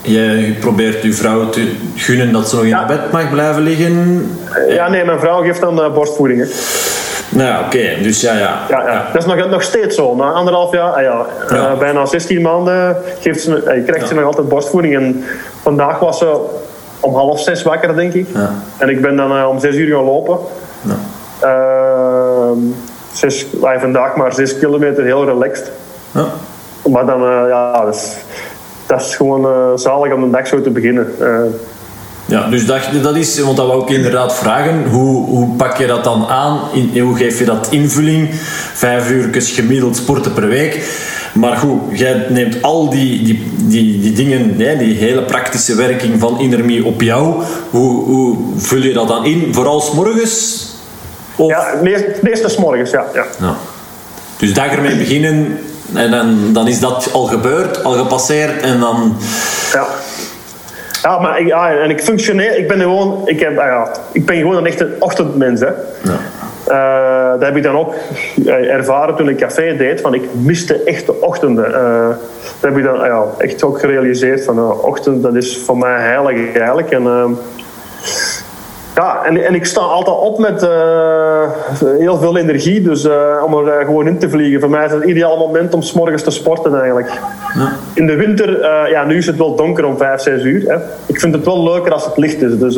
Je probeert je vrouw te gunnen dat ze nog in ja. bed mag blijven liggen? Ja, nee, mijn vrouw geeft dan borstvoeding. Hè. Nou, oké, dus ja, ja. ja, ja. Dat is nog, nog steeds zo. Na anderhalf jaar, ah, ja, ja. Uh, bijna 16 maanden, geeft ze, uh, krijgt ze nog altijd borstvoeding. En vandaag was ze om half zes wakker, denk ik. En ik ben dan uh, om zes uur gaan lopen. Zes, vandaag maar zes kilometer, heel relaxed. Maar dan, ja, dat is, dat is gewoon zalig om een dag zo te beginnen. Ja, dus dat, dat is, want dat wou ik inderdaad vragen, hoe, hoe pak je dat dan aan? In, hoe geef je dat invulling? Vijf uur gemiddeld sporten per week. Maar goed, jij neemt al die, die, die, die dingen, hè, die hele praktische werking van Inermie op jou. Hoe, hoe vul je dat dan in? Vooral s morgens? Of? Ja, meestal s morgens, ja. ja. ja. Dus dag ermee beginnen en dan, dan is dat al gebeurd, al gepasseerd en dan... Ja. Ja, maar ik, ja, en ik functioneer, ik ben gewoon, ik, heb, ah ja, ik ben gewoon een echte ochtendmens. Hè. Ja. Uh, dat heb ik dan ook eh, ervaren toen ik café deed. Van ik miste echt de ochtenden. Uh, dat heb ik dan ah ja, echt ook gerealiseerd. Van uh, ochtend, dat is voor mij heilig eigenlijk. En, ehm, ja, en, en ik sta altijd op met uh, heel veel energie. Dus uh, om er uh, gewoon in te vliegen. Voor mij is het een ideaal moment om s morgens te sporten eigenlijk. Ja. In de winter, ja, nu is het wel donker om 5, 6 uur. Hè. Ik vind het wel leuker als het licht is. Dus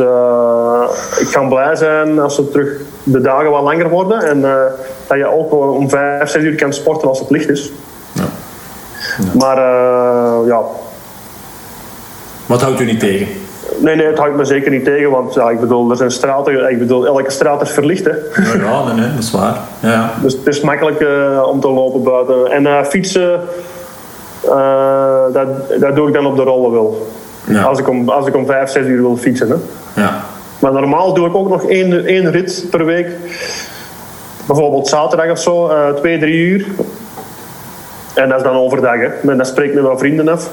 ik kan blij zijn als het terug de dagen wat langer worden. En dat je ook om 5, 6 uur kan sporten als het licht is. Ja. Ja. Maar ja. Wat houdt u niet tegen? Nee, nee, het houdt me zeker niet tegen, want ja, ik bedoel, er zijn straten, ik bedoel, elke straat is verlicht. Hè. Ja, nee, nee, dat is waar. Ja. Dus het is makkelijk uh, om te lopen buiten. En uh, fietsen, uh, dat, dat doe ik dan op de rollen wel. Ja. Als, ik om, als ik om vijf, zes uur wil fietsen. Hè. Ja. Maar normaal doe ik ook nog één, één rit per week. Bijvoorbeeld zaterdag of zo, twee, drie uur. En dat is dan overdag. Hè. En dat spreekt met wel vrienden af.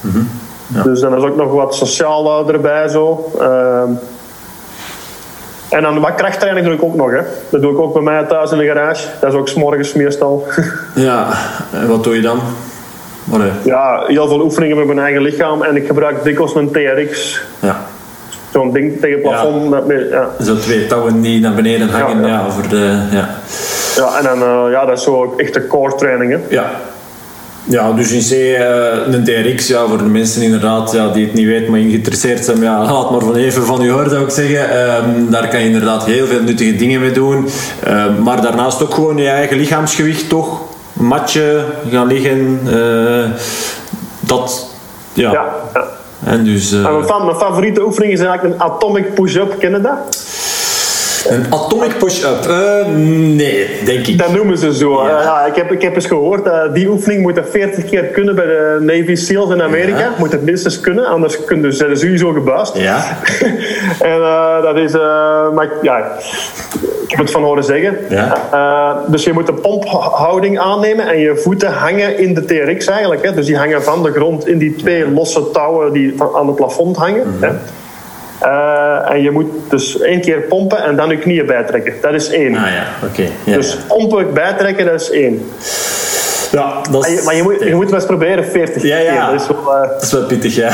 Mm dus dan is ook nog wat sociaal erbij zo. Ehm, en dan wat krachttraining doe ik ook nog. Hè. Dat doe ik ook bij mij thuis in de garage. Dat is ook s'morgens meestal. ja, en wat doe je dan? Wat, ja, heel veel oefeningen met mijn eigen lichaam. En ik gebruik dikwijls een TRX. Ja. Zo'n ding tegen het plafond. Ja. Met, ja. Zo twee touwen die naar beneden hangen. Ja, ja. over de, ja. ja, en dan, uh, ja, dat is zo echte core trainingen. Ja, ja, dus in C uh, een TRX, ja, voor de mensen inderdaad ja, die het niet weten, maar geïnteresseerd zijn, ja, laat maar van even van u horen, zou ik zeggen. Um, daar kan je inderdaad heel veel nuttige dingen mee doen. Um, maar daarnaast ook gewoon je eigen lichaamsgewicht, toch? Matje, gaan liggen. Uh, dat, ja. ja, ja. En dus, uh, en mijn, favoriete oefening is eigenlijk een atomic push-up, ken je dat? Een atomic push-up? Uh, nee, denk ik. Dat noemen ze zo. Ja. ja ik, heb, ik heb eens gehoord, uh, die oefening moet je 40 keer kunnen bij de Navy SEALs in Amerika. Ja. Moet het minstens kunnen, anders kunnen ze sowieso gebuist. Ja. en uh, dat is... maar, ja, ik heb het van horen zeggen. Ja. dus je moet de pomphouding aannemen en je voeten hangen in de TRX eigenlijk. Hè. Dus die hangen van de grond in die twee losse touwen die aan het plafond hangen. Mm -hmm. hè. Eh, en je moet dus één keer pompen en dan je knieën bijtrekken. Dat is één. Ah ja, oké. Ja, dus pompen, bijtrekken, dat is één. ja, dat Maar je, is, maar je moet, je moet wel eens proberen 40 Ja, ja. keer. Dat is wel, eh, dat is wel pittig, ja.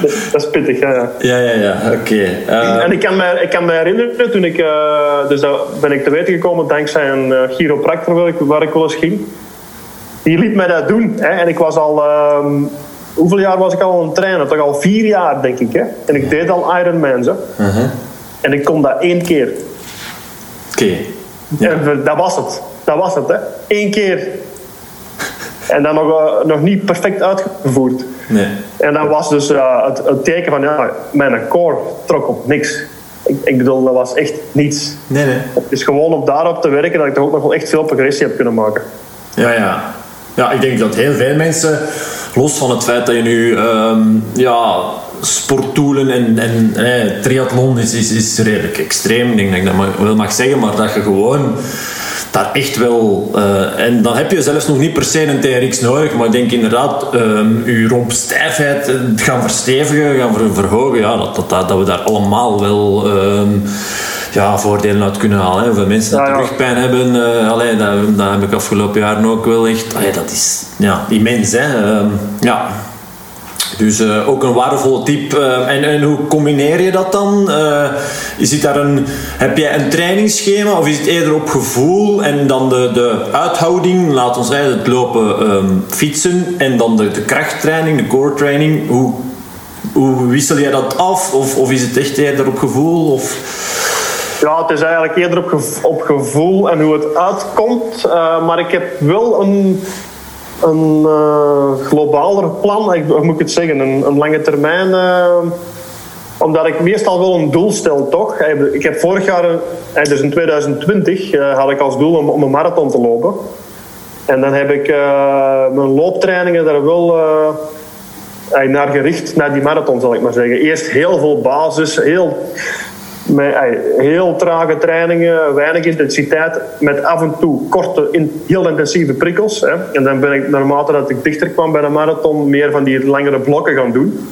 dat, dat is pittig, ja. ja. ja, ja, ja, oké. Eh, En ik kan, me, ik kan me herinneren, toen ik, eh, dus dat ben ik te weten gekomen dankzij een chiropractor waar ik, waar ik wel eens ging. Die liet mij dat doen. Hè? En ik was al, ehm, hoeveel jaar was ik al aan het trainen? Toch al vier jaar, denk ik. Hè? En ik deed al Ironman. Uh-huh. En ik kon dat één keer. Oké. En dat was het. Dat was het, hè. Eén keer. En dan nog, eh, nog niet perfect uitgevoerd. Nee. En dat was dus eh, het, het teken van, ja, mijn core trok op niks. Ik, ik bedoel, dat was echt niets. Nee, nee. Het is gewoon op daarop te werken dat ik toch ook nog wel echt veel progressie heb kunnen maken. Ja, ja. Ja, ik denk dat heel veel mensen, los van het feit dat je nu ehm, ja, sportdoelen en, en triathlon is, is, is redelijk extreem, ik denk dat ik dat wel mag zeggen, maar dat je gewoon daar echt wel... eh, en dan heb je zelfs nog niet per se een TRX nodig, maar ik denk inderdaad ehm je rompstijfheid eh, gaan verstevigen, gaan ver- verhogen, ja, dat, dat, dat, dat we daar allemaal wel... ehm, ja, voordelen uit kunnen halen. Hè. Hoeveel mensen dat Ja, ja. rugpijn hebben, allee, dat, dat heb ik afgelopen jaren ook wel echt. Allee, dat is ja, immens. Hè. Ehm, ja. Dus eh, ook een waardevolle tip. Eh, en, en hoe combineer je dat dan? Eh, is het daar een, heb jij een trainingsschema of is het eerder op gevoel en dan de, de uithouding, laat ons zeggen, het lopen, ehm, fietsen en dan de, de krachttraining, de core training? Hoe, hoe wissel jij dat af? Of, of is het echt eerder op gevoel? Of... Ja, het is eigenlijk eerder op, op gevoel en hoe het uitkomt. Eh, maar ik heb wel een, een eh, globaler plan, ik, hoe moet ik het zeggen, een, een lange termijn. eh, omdat ik meestal wel een doel stel, toch? Ik heb vorig jaar, dus in 2020, eh, had ik als doel om, om een marathon te lopen. En dan heb ik mijn looptrainingen daar wel naar gericht, naar die marathon zal ik maar zeggen. Eerst heel veel basis, heel, met, eh, heel trage trainingen, weinig intensiteit, met af en toe korte, in, heel intensieve prikkels. Hè. En dan ben ik naarmate dat ik dichter kwam bij de marathon meer van die langere blokken gaan doen.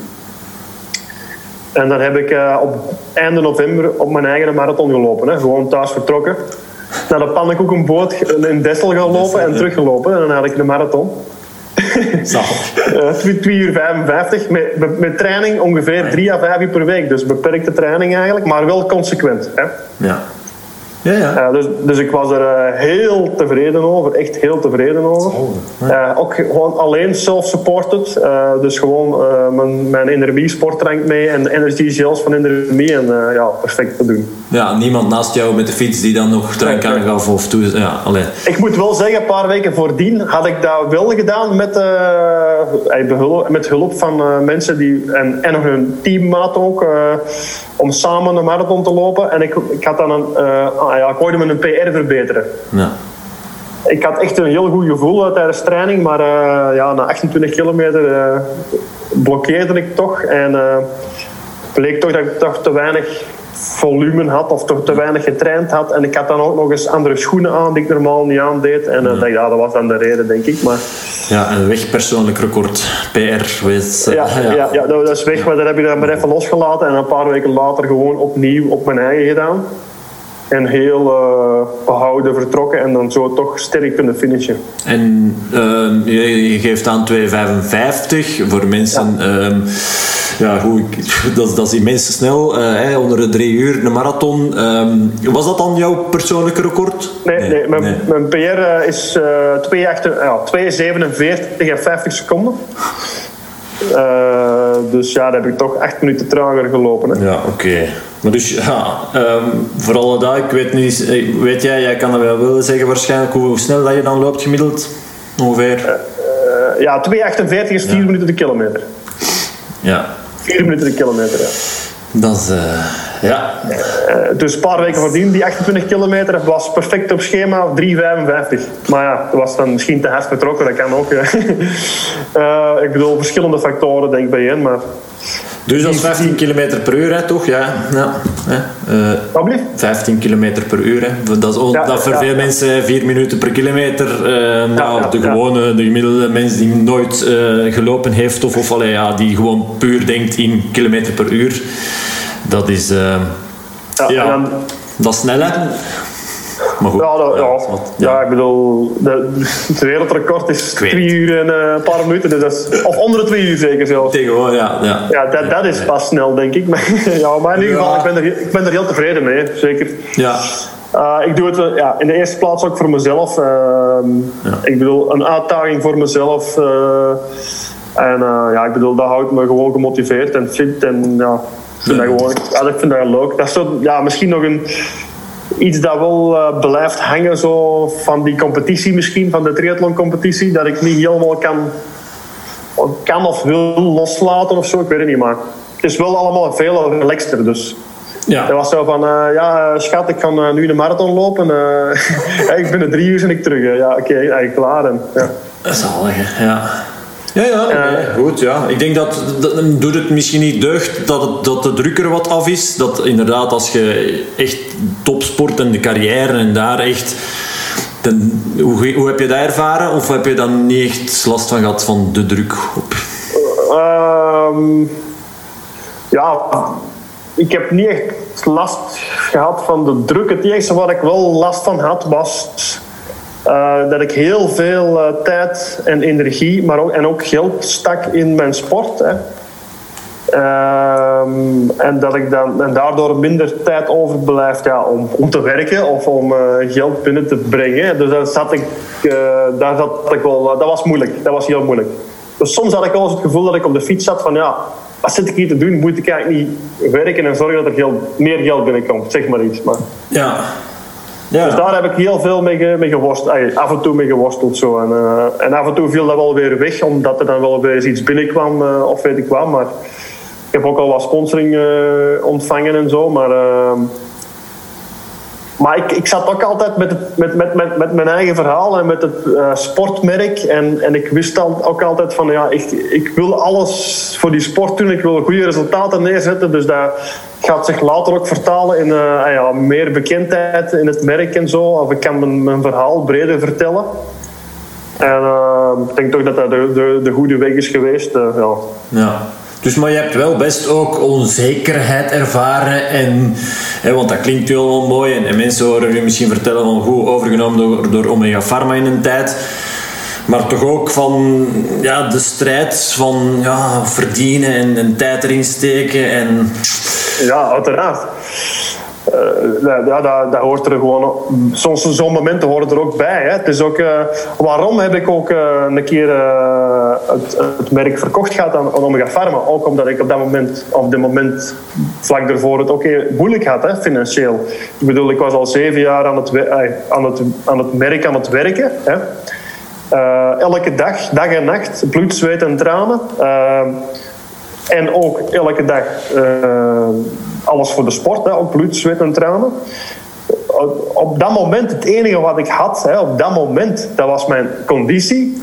En dan heb ik eh, op einde november op mijn eigen marathon gelopen. Hè. Gewoon thuis vertrokken. Naar de pannenkoekenboot in Dessel gaan lopen en teruggelopen. En dan had ik de marathon. Zalig. Eh, 2 uur 55. Met, met, met training ongeveer 3 à 5 uur per week. Dus beperkte training eigenlijk, maar wel consequent. Hè. Ja. Ja, ja. Eh, dus, dus ik was er eh, heel tevreden over. Echt heel tevreden over. Eh, ook gewoon alleen self-supported. Eh, dus gewoon eh, mijn, mijn Energie sportrank mee en de energy gels van Energie. En eh, ja, perfect te doen. Ja, niemand naast jou met de fiets die dan nog drank Nee, nee. aangaf of toe. Ja, allee. Ik moet wel zeggen, een paar weken voordien had ik dat wel gedaan met, met hulp van eh, mensen die, en, en nog een teammaat ook, eh, om samen een marathon te lopen. En ik, ik had dan een, ja, ik hoorde me een PR verbeteren. Ja. Ik had echt een heel goed gevoel eh, tijdens training, maar eh, ja, na 28 kilometer eh, blokkeerde ik toch. En eh bleek toch dat ik toch te weinig volume had of toch te weinig getraind had. En ik had dan ook nog eens andere schoenen aan die ik normaal niet aandeed. En dacht, ja, dat was dan de reden, denk ik. Maar ja, een wegpersoonlijk record. PR. Wees, eh, ja, ja. Ja, dat dat is weg, maar dat heb ik dan maar even losgelaten. En een paar weken later gewoon opnieuw op mijn eigen gedaan. En heel eh, behouden vertrokken en dan zo toch sterk kunnen finishen. En ehm, je, je geeft aan 2,55 voor mensen. ehm, ja, ik, dat, is- dat is immens snel. eh, onder de drie uur, een marathon. Ehm, was dat dan jouw persoonlijke record? Nee, nee, mijn, mijn PR eh, is eh 2,8 ja, 2,47 en 50 seconden. Dus ja, daar heb ik toch 8 minuten trager gelopen. Hè. Ja, oké. Maar dus ja, ehm, voor alle dat, ik weet niet, eh, weet jij, jij kan dat wel willen zeggen waarschijnlijk hoe snel dat je dan loopt gemiddeld? Ongeveer? Eh, ja, 2,48 is 4 minuten de kilometer. Ja, 4 minuten de kilometer, ja. dat is, eh, ja. Eh, dus een paar weken voordien, die 28 kilometer, was perfect op schema, 3,55. Maar ja, dat was dan misschien te hard vertrokken, dat kan ook. Eh, ik bedoel, verschillende factoren denk ik bijeen, maar Dus dat is 15 km per uur, hè, toch? Ja. ja hè. Uh, 15 km per uur. Hè. Dat is ja, dat voor veel mensen 4 minuten per kilometer. Uh, nou, de gewone, de gemiddelde mens die nooit uh, gelopen heeft, of, of allee, ja, die gewoon puur denkt in kilometer per uur. Dat is. Uh, ja, dan, dat is snel, hè? Maar goed, ja, dat, ja, ja. ja, ik bedoel, de, het wereldrecord is twee uur en uh, een paar minuten. Dus dat is, of onder de twee uur zeker zelfs. Tegenwoordig, ja. Ja, ja dat, dat is pas snel, denk ik. Maar, ja, maar in ieder geval, ik ben, er, ik ben er heel tevreden mee, zeker. Ja. Uh, ik doe het ja, in de eerste plaats ook voor mezelf. Uh, ja. Ik bedoel, een uitdaging voor mezelf. en ja, ik bedoel, dat houdt me gewoon gemotiveerd en fit. En ja, ik vind dat gewoon ja, ik vind dat leuk. Dat is zo, ja, misschien nog een iets dat wel uh, blijft hangen zo van die competitie misschien, van de triathlon-competitie, dat ik niet helemaal kan, kan of wil loslaten of zo, ik weet het niet, maar het is wel allemaal veel relaxter, dus... Ja. Dat was zo van, uh, ja, schat, ik ga uh, nu de marathon lopen. Ik ben er drie uur en ik terug. Ja, oké, okay, eigenlijk klaar. En, ja. Zalig, ja. Ja, ja, goed. Ja. Ik denk dat, dat doet het misschien niet deugd dat, het, dat de druk er wat af is. Dat inderdaad, als je echt topsport en de carrière en daar echt. Dan, hoe, hoe heb je dat ervaren? Of heb je dan niet echt last van gehad van de druk op? Uh, ja, ik heb niet echt last gehad van de druk. Het enige wat ik wel last van had was uh, dat ik heel veel uh, tijd en energie, maar ook, en ook geld stak in mijn sport. Hè. Uh, en dat ik dan en daardoor minder tijd overblijft ja, om, om te werken of om uh, geld binnen te brengen. Dus daar zat ik, daar zat ik wel, dat was moeilijk. Dat was heel moeilijk. Dus soms had ik wel eens het gevoel dat ik op de fiets zat van ja, wat zit ik hier te doen? Moet ik eigenlijk niet werken en zorgen dat er geld, meer geld binnenkomt? Zeg maar iets. Maar. Ja. Dus daar heb ik heel veel mee, mee geworsteld. Af en toe mee geworsteld. Zo. En, uh, en af en toe viel dat wel weer weg, omdat er dan wel weer eens iets binnenkwam, uh, of weet ik wat. Maar ik heb ook al wat sponsoring uh, ontvangen en zo. Maar ehm, maar ik, ik zat ook altijd met, het, met, met, met, met mijn eigen verhaal en met het uh, sportmerk. En, en ik wist dan ook altijd van ja, ik, ik wil alles voor die sport doen. Ik wil goede resultaten neerzetten. Dus dat gaat zich later ook vertalen in uh, ja, meer bekendheid in het merk en zo. Of ik kan mijn, mijn verhaal breder vertellen. En uh, ik denk toch dat dat de, de, de goede weg is geweest. ja. ja. Dus, maar je hebt wel best ook onzekerheid ervaren. En, hè, want dat klinkt heel mooi. En, en, mensen horen je misschien vertellen van goed overgenomen door, door Omega Pharma in een tijd. Maar toch ook van ja, de strijd van ja, verdienen en, en tijd erin steken. En... Ja, uiteraard. Uh, ja, dat, dat, hoort er gewoon. Soms zo'n momenten horen er ook bij. Hè. Het is ook, uh, waarom heb ik ook uh, een keer het, het, merk verkocht gehad aan, Omega Pharma? Ook omdat ik op dat moment, of de moment vlak daarvoor, het ook moeilijk had, hè, financieel. Ik bedoel, ik was al zeven jaar aan het, aan het, aan het merk aan het werken. Hè. elke dag, dag en nacht, bloed, zweet en tranen. en ook elke dag alles voor de sport, hè, ook bloed, en tranen. Op dat moment, het enige wat ik had, hè, op dat moment, dat was mijn conditie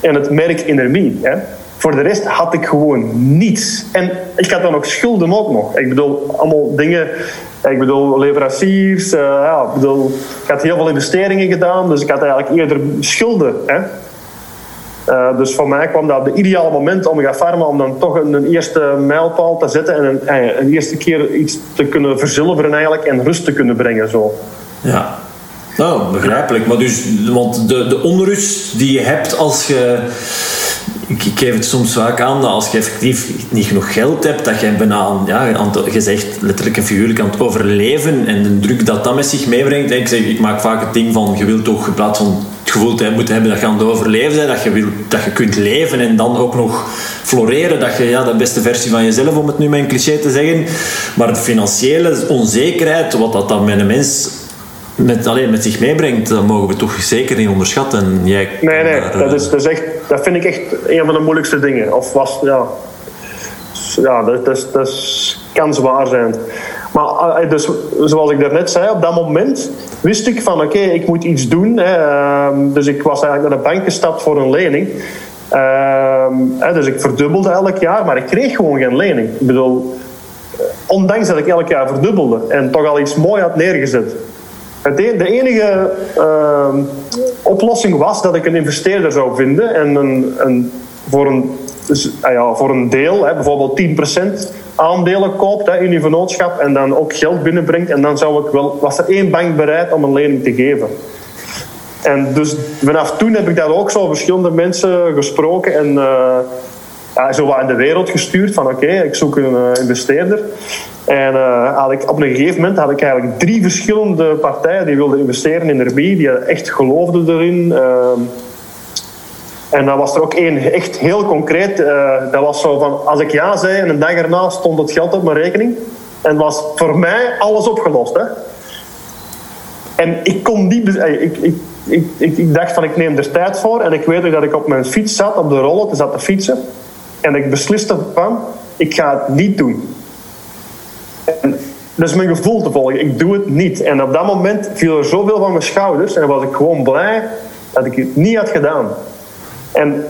en het merk energie. Hè. Voor de rest had ik gewoon niets. En ik had dan ook schulden ook nog. Ik bedoel, allemaal dingen. Ik bedoel, leveranciers. Uh, ja, ik, bedoel, ik had heel veel investeringen gedaan. Dus ik had eigenlijk eerder schulden. Hè. Uh, dus voor mij kwam dat de ideale moment om Pharma om dan toch een, een, eerste mijlpaal te zetten en een, eh, een, eerste keer iets te kunnen verzilveren eigenlijk en rust te kunnen brengen. Zo. Ja, nou, begrijpelijk. Maar dus, want de, de onrust die je hebt als je ik, geef het soms vaak aan dat als je effectief niet genoeg geld hebt, dat je bijna ja, aan zegt letterlijk en figuurlijk aan het overleven en de druk dat dat met zich meebrengt. Ik, zeg, ik maak vaak het ding van je wilt toch in plaats van het gevoel te moeten hebben dat je aan het overleven bent, dat je, wilt, dat je kunt leven en dan ook nog floreren, dat je ja, de beste versie van jezelf, om het nu met een cliché te zeggen. Maar de financiële onzekerheid, wat dat dan met een mens met, alleen met zich meebrengt, dat mogen we toch zeker niet onderschatten. En jij nee, nee, dat, is, dat, is echt, dat vind ik echt een van de moeilijkste dingen. Of was, ja, ja dat, dat, dat kan zwaar zijn. Maar eh, dus, zoals ik daarnet zei, op dat moment wist ik van oké, ik moet iets doen. Hè. Ehm, dus ik was eigenlijk naar de bank gestapt voor een lening. Ehm, dus ik verdubbelde elk jaar, maar ik kreeg gewoon geen lening. Ik bedoel, ondanks dat ik elk jaar verdubbelde en toch al iets mooi had neergezet. E- de enige ehm, oplossing was dat ik een investeerder zou vinden en een, een, voor, een, dus, ah ja, voor een deel, hè, bijvoorbeeld 10% aandelen koopt hè, in uw vennootschap en dan ook geld binnenbrengt. En dan zou ik wel, was er één bank bereid om een lening te geven. En dus vanaf toen heb ik daar ook zo verschillende mensen gesproken en uh, ja, zo wat in de wereld gestuurd van oké, ik zoek een uh, investeerder. En uh, had ik, op een gegeven moment had ik eigenlijk drie verschillende partijen die wilden investeren in Airbnb, die echt geloofden erin. Ehm, en dan was er ook één echt heel concreet. dat was zo van, als ik ja zei en een dag erna stond het geld op mijn rekening. En was voor mij alles opgelost. Hè? En ik kon niet... Ik, ik, ik, ik, ik, dacht van ik neem er tijd voor. En ik weet ook dat ik op mijn fiets zat, op de rollen, zat te fietsen. En ik besliste van, ik ga het niet doen. En dat is mijn gevoel te volgen. Ik doe het niet. En op dat moment viel er zoveel van mijn schouders. En was ik gewoon blij dat ik het niet had gedaan. En,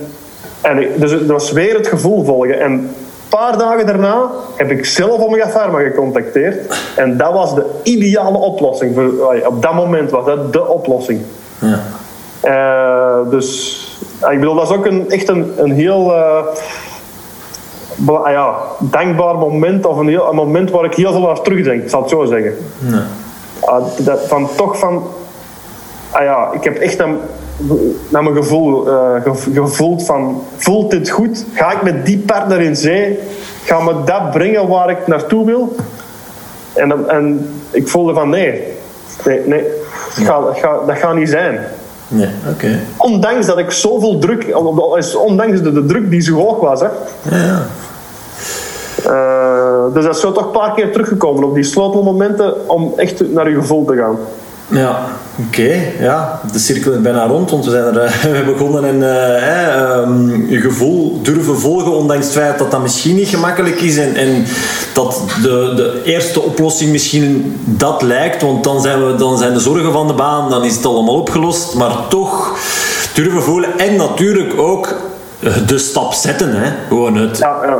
en ik, dus het was weer het gevoel volgen. En een paar dagen daarna heb ik zelf Omega Pharma gecontacteerd. En dat was de ideale oplossing. Voor, op dat moment was dat de oplossing. Ja. Uh, dus ik bedoel, dat is ook een, echt een, een heel uh, ja, dankbaar moment. Of een, heel, een moment waar ik heel veel aan terugdenk, ik zal het zo zeggen. Ja. Uh, dat, van toch van... Ah ja, ik heb echt een, naar mijn gevoel gevoeld van... Voelt dit goed? Ga ik met die partner in zee? Ga me dat brengen waar ik naartoe wil? En, en ik voelde van nee. Nee, nee dat, gaat, dat gaat niet zijn. Nee, oké. Ondanks dat ik zoveel druk, ondanks de, de druk die zo hoog was. Hè. Ja, ja. Uh, dus dat is zo toch een paar keer teruggekomen op die sleutelmomenten om echt naar je gevoel te gaan. Ja, oké. Ja, de cirkel is bijna rond, want we zijn er uh, we begonnen en uh, um, je gevoel durven volgen, ondanks het feit dat dat misschien niet gemakkelijk is en, en dat de, de eerste oplossing misschien dat lijkt, want dan zijn, we, dan zijn de zorgen van de baan, dan is het allemaal opgelost, maar toch durven voelen en natuurlijk ook de stap zetten, hè? gewoon het. Ja, ja.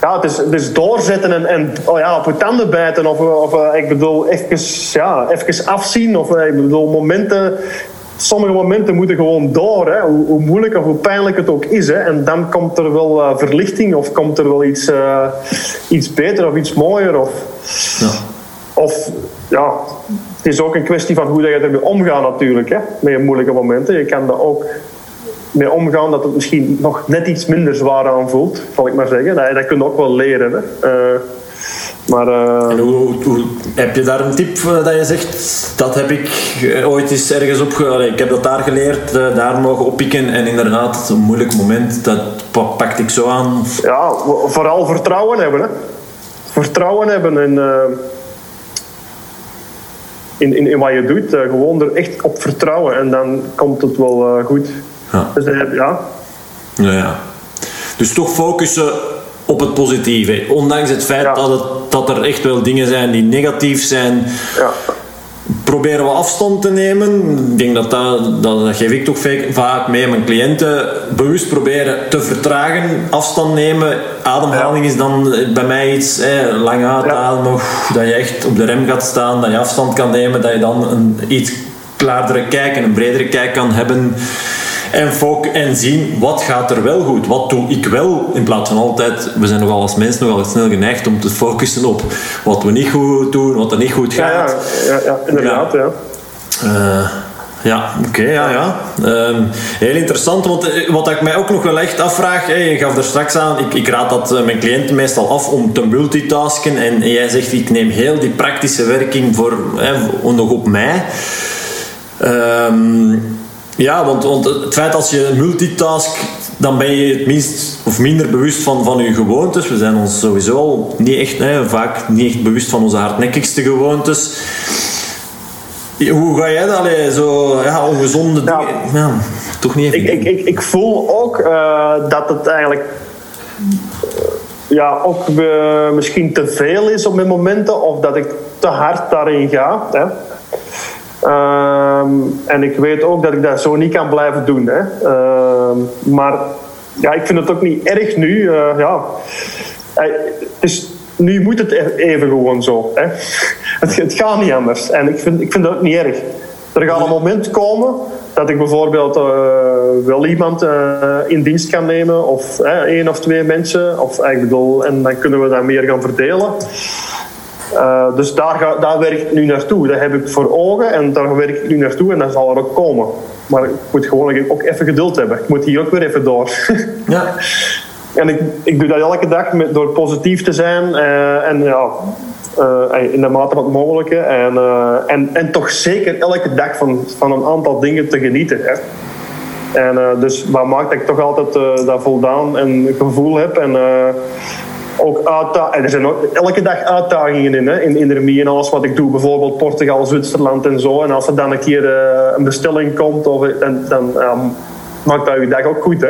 Ja het, is, het is doorzetten en, en oh ja, op je tanden bijten. Of, of eh, ik bedoel, even, ja, even afzien. Of eh, ik bedoel, momenten. Sommige momenten moeten gewoon door, hè? Hoe, hoe, moeilijk of hoe pijnlijk het ook is. Hè? En dan komt er wel uh, verlichting of komt er wel iets, uh, iets beter of iets mooier. Of, ja. of ja, het is ook een kwestie van hoe dat je ermee omgaat natuurlijk. Hè? Met je moeilijke momenten. Je kan dat ook mee omgaan dat het misschien nog net iets minder zwaar aanvoelt, zal ik maar zeggen. Dat, dat kun je ook wel leren. Hè. Uh, maar, uh, en hoe, hoe, heb je daar een tip uh, dat je zegt, dat heb ik ooit eens ergens op... ik heb dat daar geleerd, daar mogen oppikken en inderdaad, een moeilijk moment, dat pakte ik zo aan. Ja, vooral vertrouwen hebben. Hè. Vertrouwen hebben in, in, in, in, wat je doet. gewoon er echt op vertrouwen en dan komt het wel goed. Ja. Dus ja. Ja, ja. Dus toch focussen op het positieve. Ondanks het feit dat, het, dat er echt wel dingen zijn die negatief zijn. Ja. Proberen we afstand te nemen. Ik denk dat dat, dat, geef ik toch vaak mee aan mijn cliënten. Bewust proberen te vertragen, afstand nemen. Ademhaling is dan bij mij iets lang uitademen. Dat je echt op de rem gaat staan, dat je afstand kan nemen, dat je dan een iets klaardere kijk en een bredere kijk kan hebben. En, fok en zien wat gaat er wel goed. Wat doe ik wel in plaats van altijd. We zijn nogal als mensen nogal snel geneigd om te focussen op wat we niet goed doen, wat er niet goed gaat. Ja, ja, ja inderdaad. Ja. Uh, ja, oké, okay, ja, ja. Um, heel interessant, want eh, wat ik mij ook nog wel echt afvraag, hey, je gaf er straks aan, ik, ik raad dat eh, mijn cliënten meestal af om te multitasken en, en jij zegt, ik neem heel die praktische werking voor, hè, nog op mij. Um, ja, want, want het feit als je multitask, dan ben je het minst of minder bewust van, van je gewoontes. We zijn ons sowieso al niet echt, hè, vaak niet echt bewust van onze hardnekkigste gewoontes. Hoe ga jij dat? zo ja, ongezonde dingen? Ja, toch niet even. Ik, ik, ik, voel ook uh, dat het eigenlijk ja, ook uh, misschien te veel is op mijn momenten, of dat ik te hard daarin ga. Hè. Um, en ik weet ook dat ik dat zo niet kan blijven doen. Hè. Um, maar ja, ik vind het ook niet erg nu. eh, ja. Dus nu moet het e- even gewoon zo. Hè. Het, gaat niet anders. En ik vind, ik vind dat ook niet erg. Er gaat een moment komen dat ik bijvoorbeeld eh, wel iemand eh, in dienst kan nemen, of eh, één of twee mensen, of, ik bedoel, en dan kunnen we dat meer gaan verdelen. Eh, dus daar, ga, daar werk ik nu naartoe. Dat heb ik voor ogen en daar werk ik nu naartoe en dat zal er ook komen. Maar ik moet gewoon ook even geduld hebben. Ik moet hier ook weer even door. Ja. En ik, ik doe dat elke dag met, door positief te zijn eh, en ja, eh, in de mate van het mogelijke. En, en, en toch zeker elke dag van, van een aantal dingen te genieten. Hè. En dus wat maakt dat ik toch altijd dat voldaan en gevoel heb. En ook uitda- en er zijn ook elke dag uitdagingen in, hè, in, in en alles wat ik doe. Bijvoorbeeld Portugal, Zwitserland en zo. En als er dan een keer eh, een bestelling komt, of, dan, dan ja, maakt dat je dag ook goed. Hè.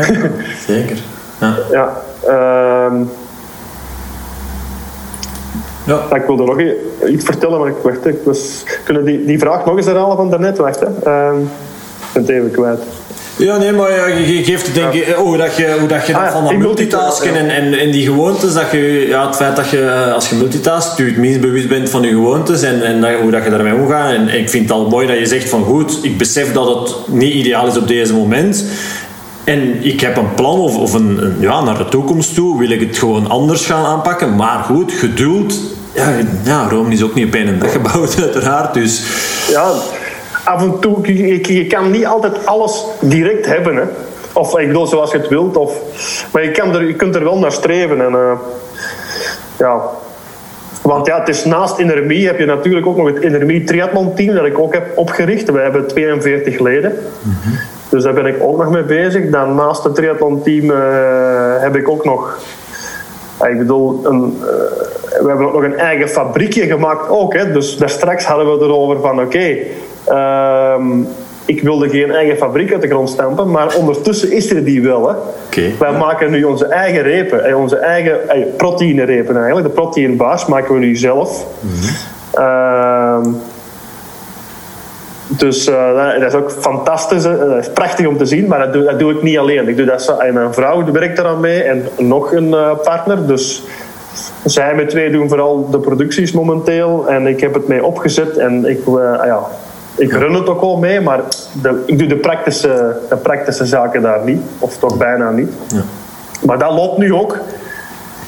ja. Zeker. Ja. Ja, ehm, Ja. ik wilde nog iets vertellen, maar ik, wacht, ik was, kunnen die, die vraag nog eens herhalen van daarnet? Wacht, hè. Ehm, ik ben het even kwijt. Ja, nee, maar ja, je geeft het denk ik, oh, hoe dat je, hoe dat je Ah, dat van dat multitasken en, en, en die gewoontes, dat je, ja, het feit dat je als je multitast, je het minst bewust bent van je gewoontes en, en dat, hoe dat je daarmee omgaat. En ik vind het al mooi dat je zegt van goed, ik besef dat het niet ideaal is op deze moment. En ik heb een plan of, of een, een- ja, naar de toekomst toe wil ik het gewoon anders gaan aanpakken. Maar goed, geduld. Ja, ja Rome is ook niet op één dag gebouwd, uiteraard. Dus Ja, af en toe, je, kan niet altijd alles direct hebben. Hè. Of ik bedoel, zoals je het wilt. Of, maar je, kan er, je kunt er wel naar streven. En, eh, ja. Want ja, het is naast Enermie heb je natuurlijk ook nog het Enermie Triathlon Team dat ik ook heb opgericht. We hebben 42 leden. Dus daar ben ik ook nog mee bezig. Dan naast het triathlon team eh, heb ik ook nog... Ik bedoel, een, eh, we hebben ook nog een eigen fabriekje gemaakt ook. Hè. Dus daar straks hadden we het erover van oké... ehm, ik wilde geen eigen fabriek uit de grond stampen, maar ondertussen is er die wel. Hè. Wij maken nu onze eigen repen, eh, onze eigen eh, proteïnerepen eigenlijk. De proteinbaas maken we nu zelf. Ehm, dus eh, dat is ook fantastisch. hè. Dat is prachtig om te zien, maar dat doe, dat doe ik niet alleen. Ik doe dat en mijn vrouw werkt eraan mee en nog een partner. Dus zij met twee doen vooral de producties momenteel. En ik heb het mee opgezet en ik, ja, ik run het ook al mee, maar de, ik doe de praktische, de praktische zaken daar niet. Of toch bijna niet. Ja. Maar dat loopt nu ook.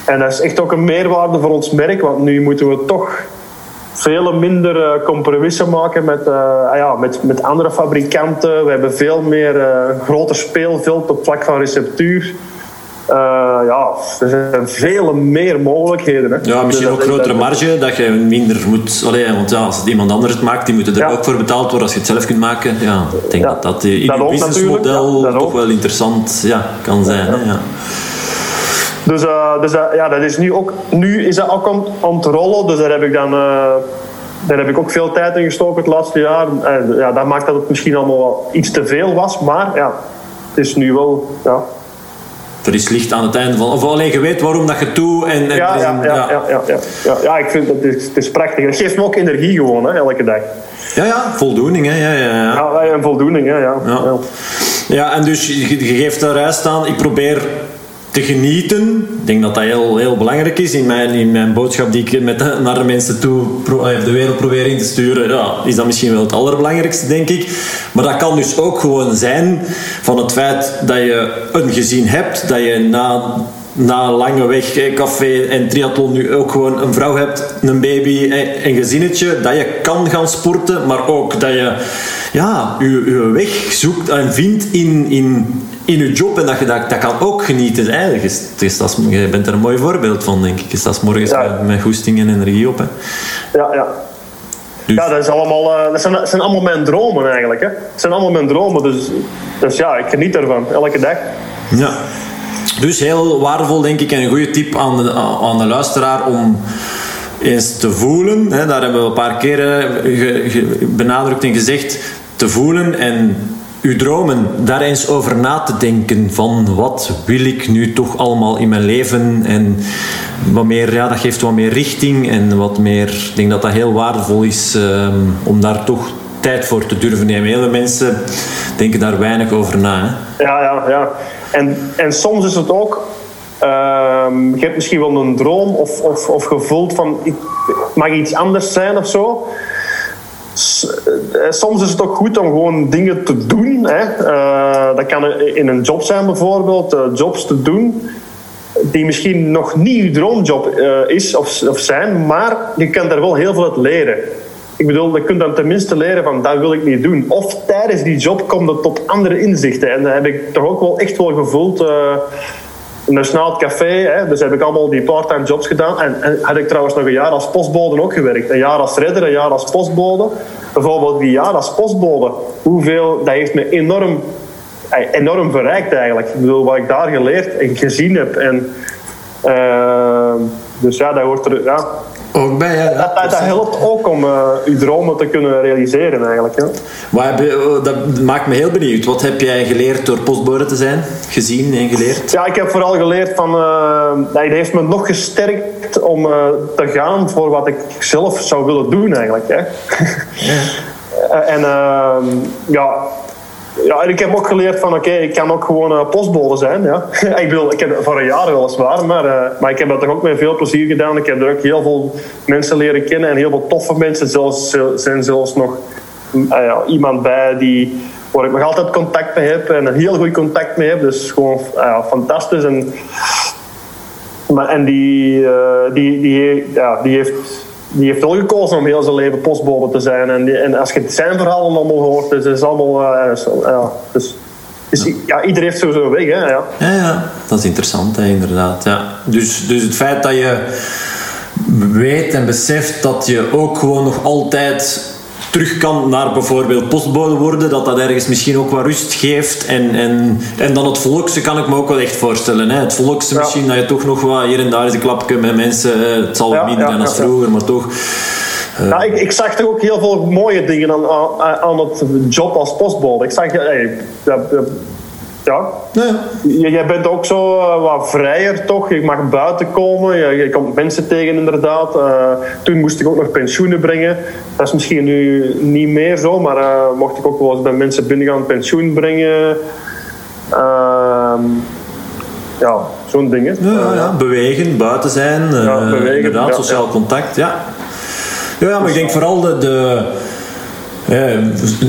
En dat is echt ook een meerwaarde voor ons merk, want nu moeten we toch veel minder eh, compromissen maken met, eh, ah ja, met, met andere fabrikanten. We hebben veel meer eh, groter speelveld op vlak van receptuur. Eh, ja, er zijn veel meer mogelijkheden. Hè. Ja, misschien Dus ook grotere marge, dat je minder moet... Allee, want ja, als het iemand anders het maakt, die moeten er Ja. ook voor betaald worden. Als je het zelf kunt maken, ja, ik denk Ja. dat dat eh, in Dat je businessmodel ja, toch wel interessant ja, kan zijn. Hè, ja. Dus, eh, dus dat, ja, dat is nu ook, nu is dat ook aan, aan het rollen. Dus daar heb ik dan daar heb ik ook veel tijd in gestoken het laatste jaar. En ja, dat maakt dat het misschien allemaal wel iets te veel was. Maar ja, het is nu wel. Ja, Er is licht aan het einde van... Of alleen je weet waarom dat je doet. En, en ja, ja, een- ja, ja, ja, ja, ja, ja, ik vind dat het is, het is prachtig. Het geeft me ook energie gewoon, hè, elke dag. ja, ja, voldoening. Hè, ja, ja, ja. Ja, en voldoening, hè, ja. Ja. ja. En dus je, je geeft daaruit aan, ik probeer te genieten. Ik denk dat dat heel, heel belangrijk is in mijn, in mijn boodschap die ik met, naar de mensen toe eh, de wereld probeer in te sturen. Ja, is dat misschien wel het allerbelangrijkste, denk ik. Maar dat kan dus ook gewoon zijn van het feit dat je een gezin hebt, dat je na na een lange weg, eh, café en triathlon nu ook gewoon een vrouw hebt, een baby en een gezinnetje, dat je kan gaan sporten, maar ook dat je ja, je, je weg zoekt en vindt in, in, in je job en dat je dat, dat kan ook genieten. Eigenlijk is, het is, dat is- je bent er een mooi voorbeeld van, denk ik. Je staat morgens Ja. met, met goesting en energie op. Hè. Ja, ja. Dus- Ja, dat, is allemaal, eh, dat, zijn, dat zijn allemaal mijn dromen eigenlijk. Hè. Het zijn allemaal mijn dromen, dus, dus ja, ik geniet ervan, elke dag. Ja. Dus heel waardevol, denk ik, en een goede tip aan de, aan de luisteraar om eens te voelen. Hè, daar hebben we een paar keren ge- benadrukt en gezegd. Te voelen en uw dromen, daar eens over na te denken. Van wat wil ik nu toch allemaal in mijn leven? En wat meer, ja, dat geeft wat meer richting en wat meer. Ik denk dat dat heel waardevol is ehm, om daar toch tijd voor te durven nemen. Heel veel mensen denken daar weinig over na. Ja, ja, ja. En, en soms is het ook... ehm, je hebt misschien wel een droom of, of, of gevoeld van... Ik mag iets anders zijn of zo. Eh, Soms is het ook goed om gewoon dingen te doen. Hè. Eh, dat kan in een job zijn bijvoorbeeld. eh, jobs te doen die misschien nog niet je droomjob is of, of zijn, maar je kan daar wel heel veel uit leren. Ik bedoel, je kunt dan tenminste leren van dat wil ik niet doen. Of tijdens die job komt het tot andere inzichten. En dat heb ik toch ook wel echt wel gevoeld. Snaalt Café, hè, dus heb ik allemaal die part-time jobs gedaan. En, en had ik trouwens nog een jaar als postbode ook gewerkt. Een jaar als redder, een jaar als postbode. Bijvoorbeeld die jaar als postbode. Hoeveel, dat heeft me enorm, eh, enorm verrijkt eigenlijk. Ik bedoel, wat ik daar geleerd en gezien heb. En, eh, dus ja, dat hoort er... Ja, Ook bij, ja. dat, dat, dat helpt ook om eh, je dromen te kunnen realiseren eigenlijk. Hè. Wat heb je- oh, dat maakt me heel benieuwd. Wat heb jij geleerd door postbode te zijn? Gezien en geleerd? Ja, ik heb vooral geleerd van... eh, nee, het heeft me nog gesterkt om eh, te gaan voor wat ik zelf zou willen doen eigenlijk. Hè. Eh, en ehm, ja... Ja, en ik heb ook geleerd van, oké, ik kan ook gewoon eh, postbode zijn. Ja. ik, bedoel, ik heb voor een jaar weliswaar, maar, eh, maar ik heb dat toch ook met veel plezier gedaan. Ik heb er ook heel veel mensen leren kennen en heel veel toffe mensen. Zelfs, zijn zelfs nog mm, ah ja, iemand bij die, waar ik nog altijd contact mee heb en een heel goed contact mee heb. Dus gewoon ah fantastisch. En, maar, en die, eh, die, die, ja, die, heeft, die heeft wel gekozen om heel zijn leven postbode te zijn. En, die, en als je zijn verhalen allemaal hoort, dus is allemaal... eh, ja, dus, dus ja, iedereen heeft zo zijn weg. Hè, ja. Ja, ja, dat is interessant, hè, inderdaad. Ja. Dus, dus het feit dat je weet en beseft dat je ook gewoon nog altijd terug kan naar bijvoorbeeld postbode worden, dat dat ergens misschien ook wat rust geeft. En, en, en dan het volkse kan ik me ook wel echt voorstellen. Hè. Het volkse Ja. misschien, dat je toch nog wat hier en daar eens een klapje met mensen, eh, het zal wat Ja, minder ja, zijn als ja, ja. vroeger, maar toch. Nou, ik, ik zag er ook heel veel mooie dingen aan, aan, aan het job als postbode. Ik zag... Hey, ja, Jij bent ook zo eh, wat vrijer, toch? Je mag buiten komen, je, je komt mensen tegen, inderdaad. Eh, toen moest ik ook nog pensioenen brengen. Dat is misschien nu niet meer zo, maar eh, mocht ik ook wel eens bij mensen binnengaan pensioen brengen. Ehm, ja, zo'n dingen. Ja, ja, bewegen, buiten zijn, Ja, bewegen, inderdaad, sociaal contact, ja. Ja, maar ik denk vooral de... de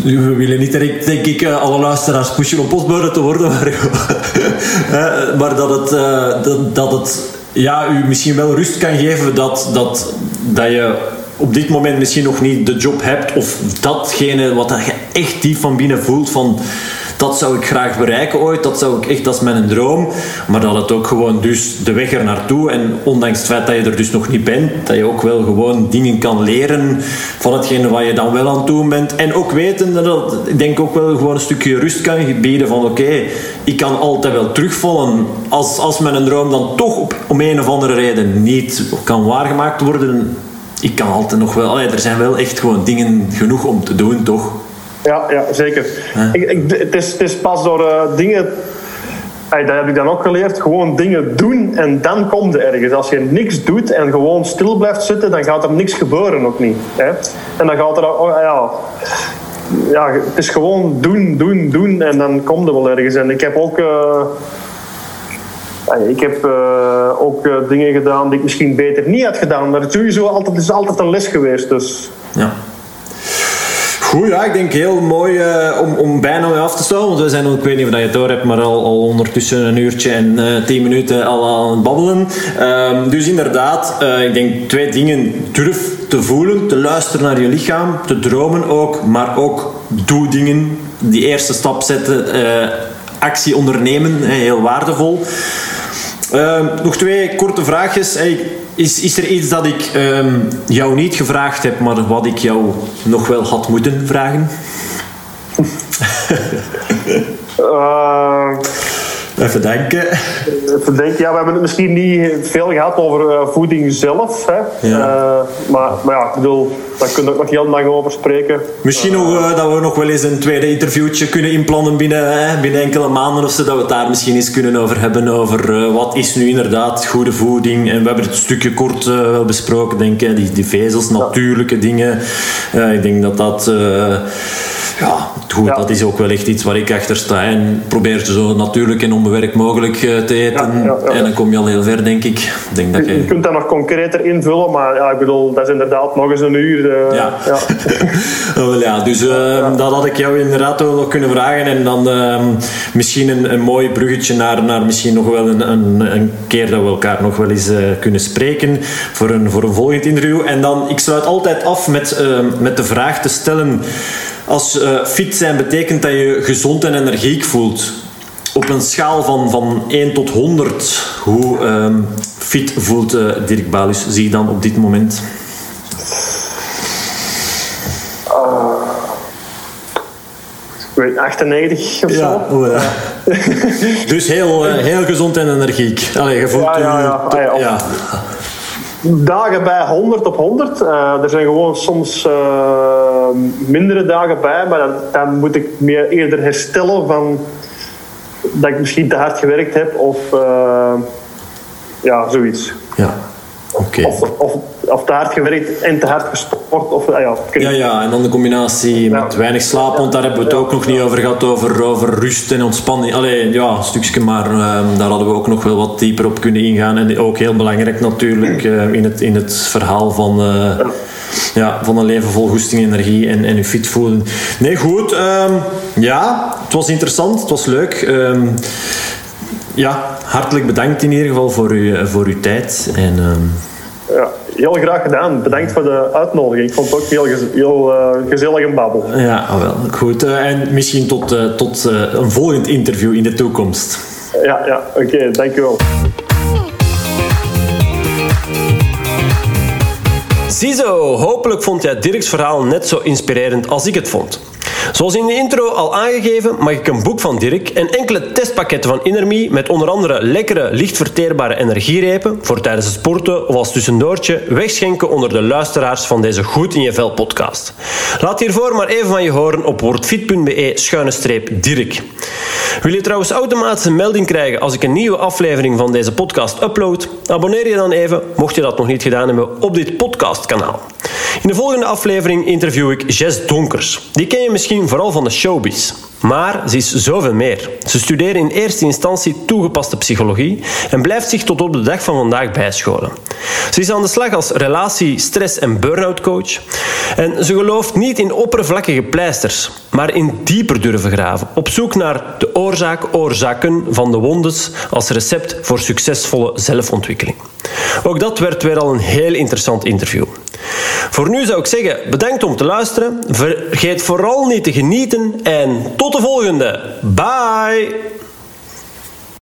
we willen niet direct, denk ik, eh, alle luisteraars pushen om postbode te worden, maar, eh, maar dat het, eh, dat, dat het ja, u misschien wel rust kan geven dat, dat, dat je op dit moment misschien nog niet de job hebt of datgene wat je echt diep van binnen voelt van dat zou ik graag bereiken ooit, dat zou ik echt, dat is mijn droom. Maar dat het ook gewoon dus de weg er naartoe en ondanks het feit dat je er dus nog niet bent, dat je ook wel gewoon dingen kan leren van hetgene wat je dan wel aan het doen bent. En ook weten dat ik denk ook wel gewoon een stukje rust kan bieden van oké, ik kan altijd wel terugvallen. Als, als mijn droom dan toch om een of andere reden niet kan waargemaakt worden, ik kan altijd nog wel, allee, er zijn wel echt gewoon dingen genoeg om te doen, toch? Ja, ja zeker. Ik, ik, het, is, het is pas door eh, dingen... Ey, dat heb ik dan ook geleerd. Gewoon dingen doen en dan komt er ergens. Als je niks doet en gewoon stil blijft zitten, dan gaat er niks gebeuren ook niet. Hè? En dan gaat er... Oh, ja, ja, het is gewoon doen, doen, doen en dan komt er wel ergens. En ik heb ook... eh, ik heb eh, ook dingen gedaan die ik misschien beter niet had gedaan. Maar het is sowieso altijd, het is altijd een les geweest. Dus Ja. Goed, ja, ik denk heel mooi eh, om, om bijna mee af te sluiten. Want we zijn, ik weet niet of je het door hebt, maar al, al ondertussen een uurtje en eh, tien minuten al aan het babbelen. Ehm, dus inderdaad, eh, ik denk twee dingen. Durf te voelen, te luisteren naar je lichaam, te dromen ook, maar ook doe dingen. Die eerste stap zetten, actie ondernemen, heel waardevol. Ehm, nog twee korte vraagjes. Is, is er iets dat ik ehm, jou niet gevraagd heb, maar wat ik jou nog wel had moeten vragen? eh, Even denken. Even denken. Ja, we hebben het misschien niet veel gehad over uh, voeding zelf. Hè. Ja. Uh, maar, maar ja, ik bedoel, daar kunnen we ook nog heel lang over spreken. Misschien nog, uh, dat we nog wel eens een tweede interviewtje kunnen inplannen binnen, binnen enkele maanden of zo. Dat we het daar misschien eens kunnen over hebben. Over wat is nu inderdaad goede voeding. En we hebben het stukje kort wel besproken, denk ik. Die, die vezels, natuurlijke dingen. ik denk dat dat ja, goed, ja. dat is ook wel echt iets waar ik achter sta. En probeer zo natuurlijk en onbewerkt mogelijk te eten. Ja, en dan kom je al heel ver, denk ik. ik denk dat je, je kunt dat nog concreter invullen, maar ja, ik bedoel, dat is inderdaad nog eens een uur. Uh, ja. Ja. oh, ja, dus uh, dat had ik jou inderdaad wel nog kunnen vragen. En dan uh, misschien een, een mooi bruggetje naar, naar misschien nog wel een, een, een keer dat we elkaar nog wel eens kunnen spreken voor een, voor een volgend interview. En dan, ik sluit altijd af met, met de vraag te stellen als fit zijn betekent dat je gezond en energiek voelt. Op een schaal van, van 1 tot 100, hoe um, fit voelt uh, Dirk Balus zich dan op dit moment? Uh, 98 of ja, zo. Ja. dus heel, heel gezond en energiek. Allee, je voelt ja, ja, ja. Dagen bij 100 op 100. Uh, er zijn gewoon soms mindere dagen bij, maar dan, dan, moet ik meer eerder herstellen van dat ik misschien te hard gewerkt heb of uh, ja, zoiets. Ja. Okay. Of, of, of, te hard gewerkt en te hard gesport. Of, ja, ja, ja, en dan de combinatie met weinig slaap, want daar hebben we het ook nog niet over gehad, over, over rust en ontspanning. Alleen ja, een stukje, maar uh, daar hadden we ook nog wel wat dieper op kunnen ingaan. En ook heel belangrijk natuurlijk uh, in, het, in het verhaal van, uh, ja. van een leven vol goesting, energie en, en je fit voelen. Nee, goed. Um, ja, het was interessant, het was leuk. Um, ja, hartelijk bedankt in ieder geval voor, uw, voor uw tijd. En, um... ja, heel graag gedaan. Bedankt voor de uitnodiging. Ik vond het ook heel, heel uh, gezellig en babbel. Ja, wel. Goed. Uh, en misschien tot, uh, tot een volgend interview in de toekomst. Ja, ja oké. Okay, dankjewel. Ziezo, hopelijk vond jij Dirks verhaal net zo inspirerend als ik het vond. Zoals in de intro al aangegeven, mag ik een boek van Dirk en enkele testpakketten van Innerme met onder andere lekkere, licht verteerbare energierepen voor tijdens het sporten of als tussendoortje wegschenken onder de luisteraars van deze Goed in je Vel podcast. Laat hiervoor maar even van je horen op wordfit.be schuine streep Dirk. Wil je trouwens automatisch een melding krijgen als ik een nieuwe aflevering van deze podcast upload? Abonneer je dan even, mocht je dat nog niet gedaan hebben, op dit podcastkanaal. In de volgende aflevering interview ik Jess Donkers. Die ken je misschien vooral van de showbiz. Maar ze is zoveel meer. Ze studeert in eerste instantie toegepaste psychologie en blijft zich tot op de dag van vandaag bijscholen. Ze is aan de slag als relatie-, stress- en burn-out coach. En ze gelooft niet in oppervlakkige pleisters, maar in dieper durven graven. Op zoek naar de oorzaak, oorzaken van de wondes als recept voor succesvolle zelfontwikkeling. Ook dat werd weer al een heel interessant interview. Voor nu zou ik zeggen, bedankt om te luisteren. Vergeet vooral niet te genieten en tot de volgende. Bye!